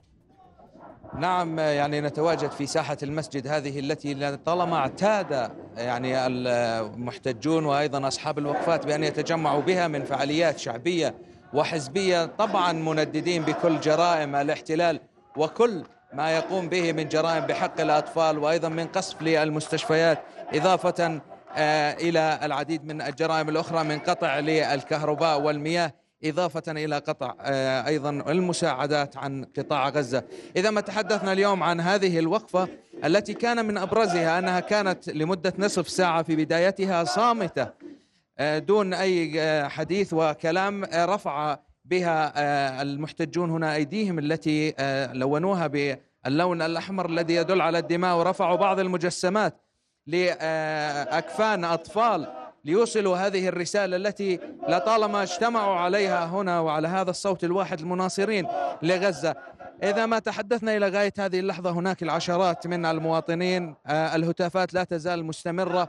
نعم يعني نتواجد في ساحة المسجد هذه التي طالما اعتاد يعني المحتجون وأيضا أصحاب الوقفات بأن يتجمعوا بها من فعاليات شعبية وحزبية طبعا منددين بكل جرائم الاحتلال وكل ما يقوم به من جرائم بحق الأطفال وأيضا من قصف للمستشفيات إضافة آه، إلى العديد من الجرائم الأخرى من قطع للكهرباء والمياه. إضافة إلى قطع آه، أيضا المساعدات عن قطاع غزة. إذا ما تحدثنا اليوم عن هذه الوقفة التي كان من أبرزها أنها كانت لمدة نصف ساعة في بدايتها صامتة آه، دون أي آه، حديث وكلام رفع بها المحتجون هنا أيديهم التي لونوها باللون الأحمر الذي يدل على الدماء ورفعوا بعض المجسمات لأكفان أطفال ليوصلوا هذه الرسالة التي لطالما اجتمعوا عليها هنا وعلى هذا الصوت الواحد المناصرين لغزة. إذا ما تحدثنا إلى غاية هذه اللحظة هناك العشرات من المواطنين آه، الهتافات لا تزال مستمرة.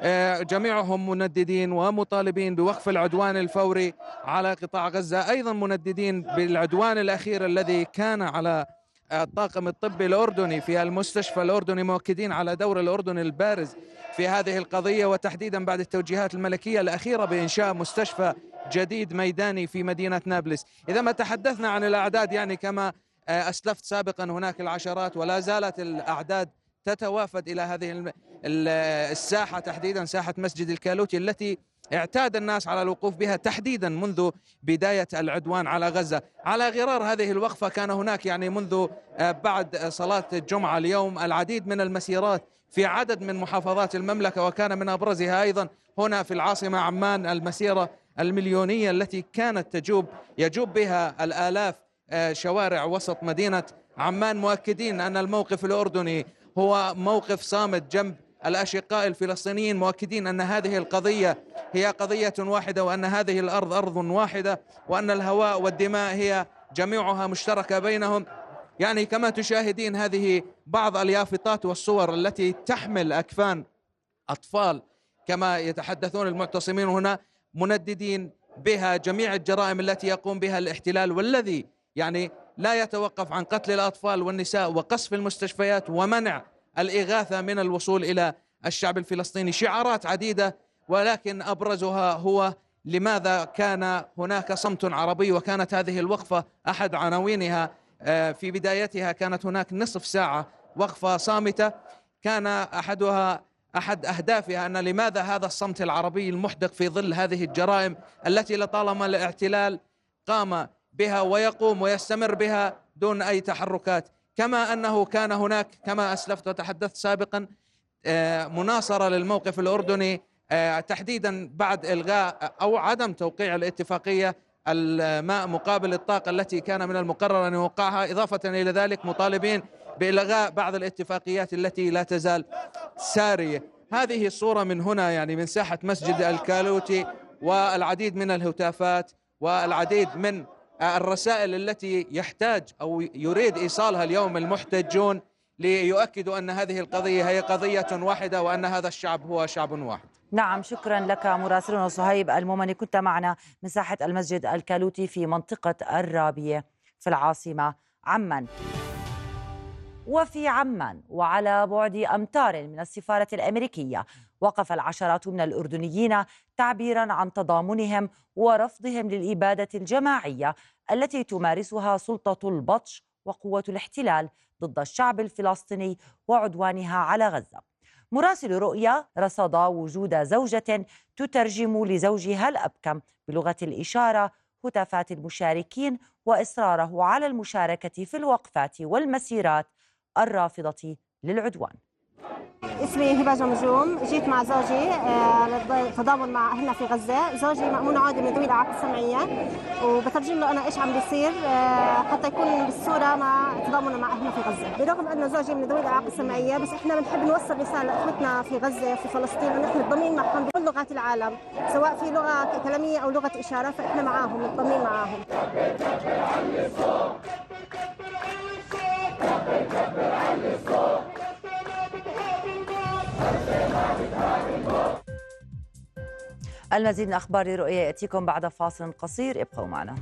آه، جميعهم منددين ومطالبين بوقف العدوان الفوري على قطاع غزة. أيضا منددين بالعدوان الأخير الذي كان على الطاقم الطبي الأردني في المستشفى الأردني مؤكدين على دور الأردن البارز في هذه القضية وتحديدا بعد التوجيهات الملكية الأخيرة بإنشاء مستشفى جديد ميداني في مدينة نابلس. إذا ما تحدثنا عن الأعداد يعني كما آه، أسلفت سابقا هناك العشرات ولا زالت الأعداد تتوافد إلى هذه الساحة تحديدا ساحة مسجد الكالوتي التي اعتاد الناس على الوقوف بها تحديدا منذ بداية العدوان على غزة. على غرار هذه الوقفة كان هناك يعني منذ آه، بعد صلاة الجمعة اليوم العديد من المسيرات في عدد من محافظات المملكة وكان من أبرزها أيضا هنا في العاصمة عمان المسيرة المليونية التي كانت تجوب يجوب بها الآلاف آه، شوارع وسط مدينة عمان. مؤكدين أن الموقف الأردني هو موقف صامت جنب الأشقاء الفلسطينيين مؤكدين أن هذه القضية هي قضية واحدة وأن هذه الأرض أرض واحدة وأن الهواء والدماء هي جميعها مشتركة بينهم. يعني كما تشاهدين هذه بعض اليافطات والصور التي تحمل أكفان أطفال كما يتحدثون المعتصمين هنا منددين بها جميع الجرائم التي يقوم بها الاحتلال والذي يعني لا يتوقف عن قتل الأطفال والنساء وقصف المستشفيات ومنع الإغاثة من الوصول إلى الشعب الفلسطيني. شعارات عديدة ولكن أبرزها هو لماذا كان هناك صمت عربي وكانت هذه الوقفة أحد عناوينها. آه، في بدايتها كانت هناك نصف ساعة وقفة صامتة. كان أحدها أحد أهدافها أن لماذا هذا الصمت العربي المحدق في ظل هذه الجرائم التي لطالما الاعتلال قام بها ويقوم ويستمر بها دون أي تحركات. كما أنه كان هناك كما أسلفت وتحدثت سابقا آه، مناصرة للموقف الأردني آه، تحديدا بعد إلغاء أو عدم توقيع الاتفاقية الماء مقابل الطاقة التي كان من المقرر أن يوقعها إضافة إلى ذلك مطالبين بإلغاء بعض الاتفاقيات التي لا تزال سارية. هذه الصورة من هنا يعني من ساحة مسجد الكالوتي والعديد من الهتافات والعديد من الرسائل التي يحتاج أو يريد إيصالها اليوم المحتجون ليؤكدوا أن هذه القضية هي قضية واحدة وأن هذا الشعب هو شعب واحد. نعم شكرا لك مراسلنا صهيب المومني. كنت معنا من ساحة المسجد الكالوتي في منطقة الرابية في العاصمة عمان. وفي عمان وعلى بعد أمتار من السفارة الأمريكية وقف العشرات من الأردنيين تعبيرا عن تضامنهم ورفضهم للإبادة الجماعية التي تمارسها سلطة البطش وقوة الاحتلال ضد الشعب الفلسطيني وعدوانها على غزة. مراسل رؤيا رصد وجود زوجة تترجم لزوجها الأبكم بلغة الإشارة هتافات المشاركين وإصراره على المشاركة في الوقفات والمسيرات الرافضة للعدوان. اسمي هبة جمجوم جيت مع زوجي آه، مع أهلنا في غزة. زوجي مأمون عادي من ذوي الاعاقه السمعيه وبترجم له أنا إيش عم بيصير آه، حتى يكون بالصورة مع تضامنه مع أهلنا في غزة. برغم ان زوجي من ذوي الاعاقه السمعيه بس إحنا بنحب نوصل رسالة لاخوتنا في غزة في فلسطين انه إحنا متضامنين معهم بكل لغات العالم سواء في لغة كلامية أو لغة إشارة فإحنا معاهم متضامنين معاهم. المزيد من أخبار رؤية يأتيكم بعد فاصل قصير ابقوا معنا.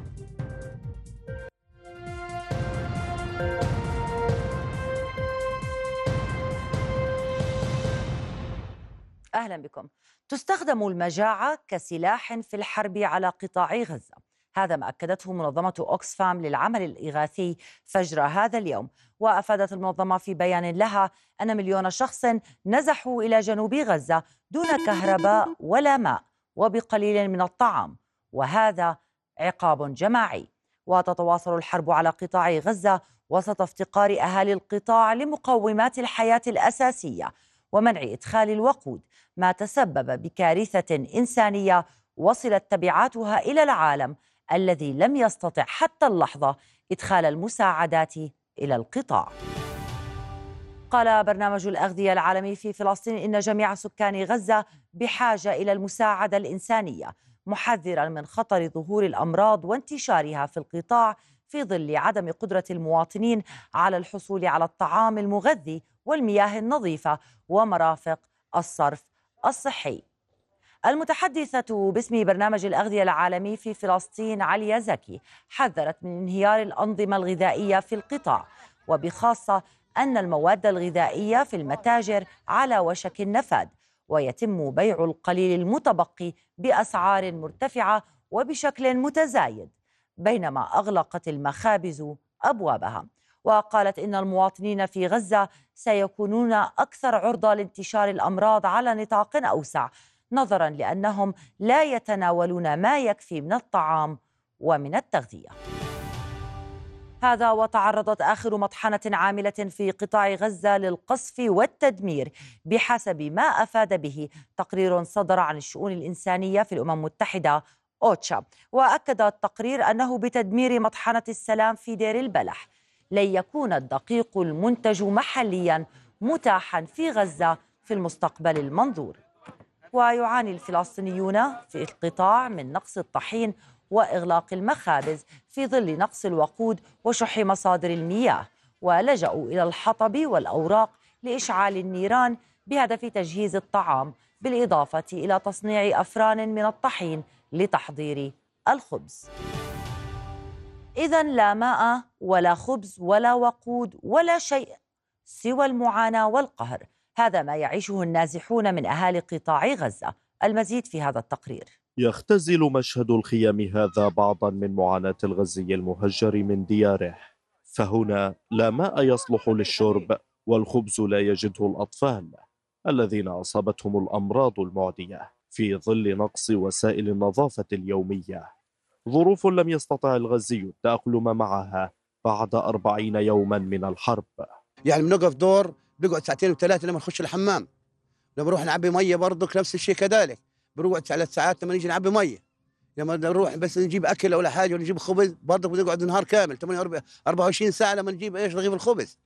أهلا بكم. تستخدم المجاعة كسلاح في الحرب على قطاع غزة. هذا ما أكدته منظمة أوكسفام للعمل الإغاثي فجر هذا اليوم. وأفادت المنظمة في بيان لها أن مليون شخص نزحوا إلى جنوب غزة دون كهرباء ولا ماء وبقليل من الطعام وهذا عقاب جماعي. وتتواصل الحرب على قطاع غزة وسط افتقار أهالي القطاع لمقومات الحياة الأساسية ومنع إدخال الوقود ما تسبب بكارثة إنسانية وصلت تبعاتها إلى العالم الذي لم يستطع حتى اللحظة إدخال المساعدات إلى القطاع. قال برنامج الأغذية العالمي في فلسطين إن جميع سكان غزة بحاجة إلى المساعدة الإنسانية محذرا من خطر ظهور الأمراض وانتشارها في القطاع في ظل عدم قدرة المواطنين على الحصول على الطعام المغذي والمياه النظيفة ومرافق الصرف الصحي. المتحدثة باسم برنامج الأغذية العالمي في فلسطين عليا زكي حذرت من انهيار الأنظمة الغذائية في القطاع وبخاصة أن المواد الغذائية في المتاجر على وشك النفاد ويتم بيع القليل المتبقي بأسعار مرتفعة وبشكل متزايد بينما أغلقت المخابز أبوابها. وقالت إن المواطنين في غزة سيكونون أكثر عرضة لانتشار الأمراض على نطاق أوسع نظرا لأنهم لا يتناولون ما يكفي من الطعام ومن التغذية. هذا وتعرضت آخر مطحنة عاملة في قطاع غزة للقصف والتدمير بحسب ما أفاد به تقرير صدر عن الشؤون الإنسانية في الأمم المتحدة أوتشا. وأكد التقرير أنه بتدمير مطحنة السلام في دير البلح لن يكون الدقيق المنتج محليا متاحا في غزة في المستقبل المنظور. ويعاني الفلسطينيون في القطاع من نقص الطحين وإغلاق المخابز في ظل نقص الوقود وشح مصادر المياه ولجأوا إلى الحطب والأوراق لإشعال النيران بهدف تجهيز الطعام بالإضافة إلى تصنيع أفران من الطحين لتحضير الخبز. اذا لا ماء ولا خبز ولا وقود ولا شيء سوى المعاناة والقهر، هذا ما يعيشه النازحون من أهالي قطاع غزة، المزيد في هذا التقرير. يختزل مشهد الخيام هذا بعضا من معاناة الغزي المهجر من دياره. فهنا لا ماء يصلح للشرب والخبز لا يجده الأطفال الذين أصابتهم الأمراض المعدية في ظل نقص وسائل النظافة اليومية. ظروف لم يستطع الغزي التأقلم معها بعد أربعين يوما من الحرب. يعني بنقف دور بيقعد ساعتين وثلاثة لما نخش الحمام. لما نروح نعبي مية برضك نفس الشيء كذلك. بنقعد ثلاث ساعات لما نيجي نعبي مية. لما نروح بس نجيب أكل ولا حاجة ولا نجيب خبز برضه بنقعد نهار كامل 24 ساعة لما نجيب إيش رغيف الخبز.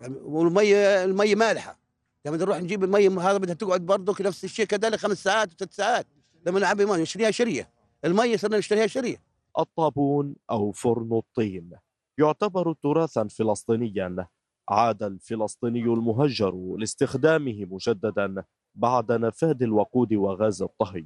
يعني والمية المية مالحة. لما نروح نجيب المية هذا بدها تقعد برضه نفس الشيء كذلك خمس ساعات وثلاث ساعات لما نعبي مية. نشتريها شرية. المية صرنا نشتريها شرية. الطابون أو فرن الطين يعتبر تراثا فلسطينيا. عاد الفلسطيني المهجر لاستخدامه مجددا بعد نفاذ الوقود وغاز الطهي.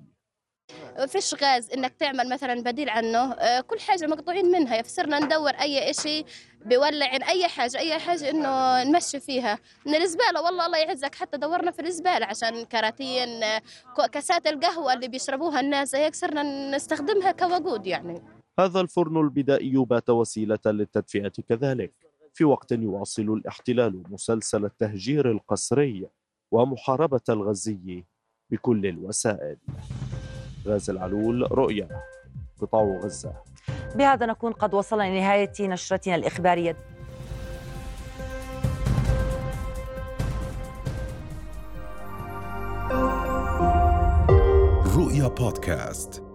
فيش غاز إنك تعمل مثلا بديل عنه؟ آه، كل حاجة مقطوعين منها فصرنا ندور أي شيء بولع أي حاجة أي حاجة إنه نمشي فيها. من الزبالة والله الله يعزك حتى دورنا في الزبالة عشان كراتين آه، كاسات القهوة اللي بيشربوها الناس هيك صرنا نستخدمها كوقود يعني. هذا الفرن البدائي بات وسيلة للتدفئة كذلك. في وقت يواصل الاحتلال مسلسل التهجير القسري ومحاربة الغزي بكل الوسائل. غاز العلول رؤية قطاع غزة. بهذا نكون قد وصلنا لنهاية نشرتنا الإخبارية. رؤيا بودكاست.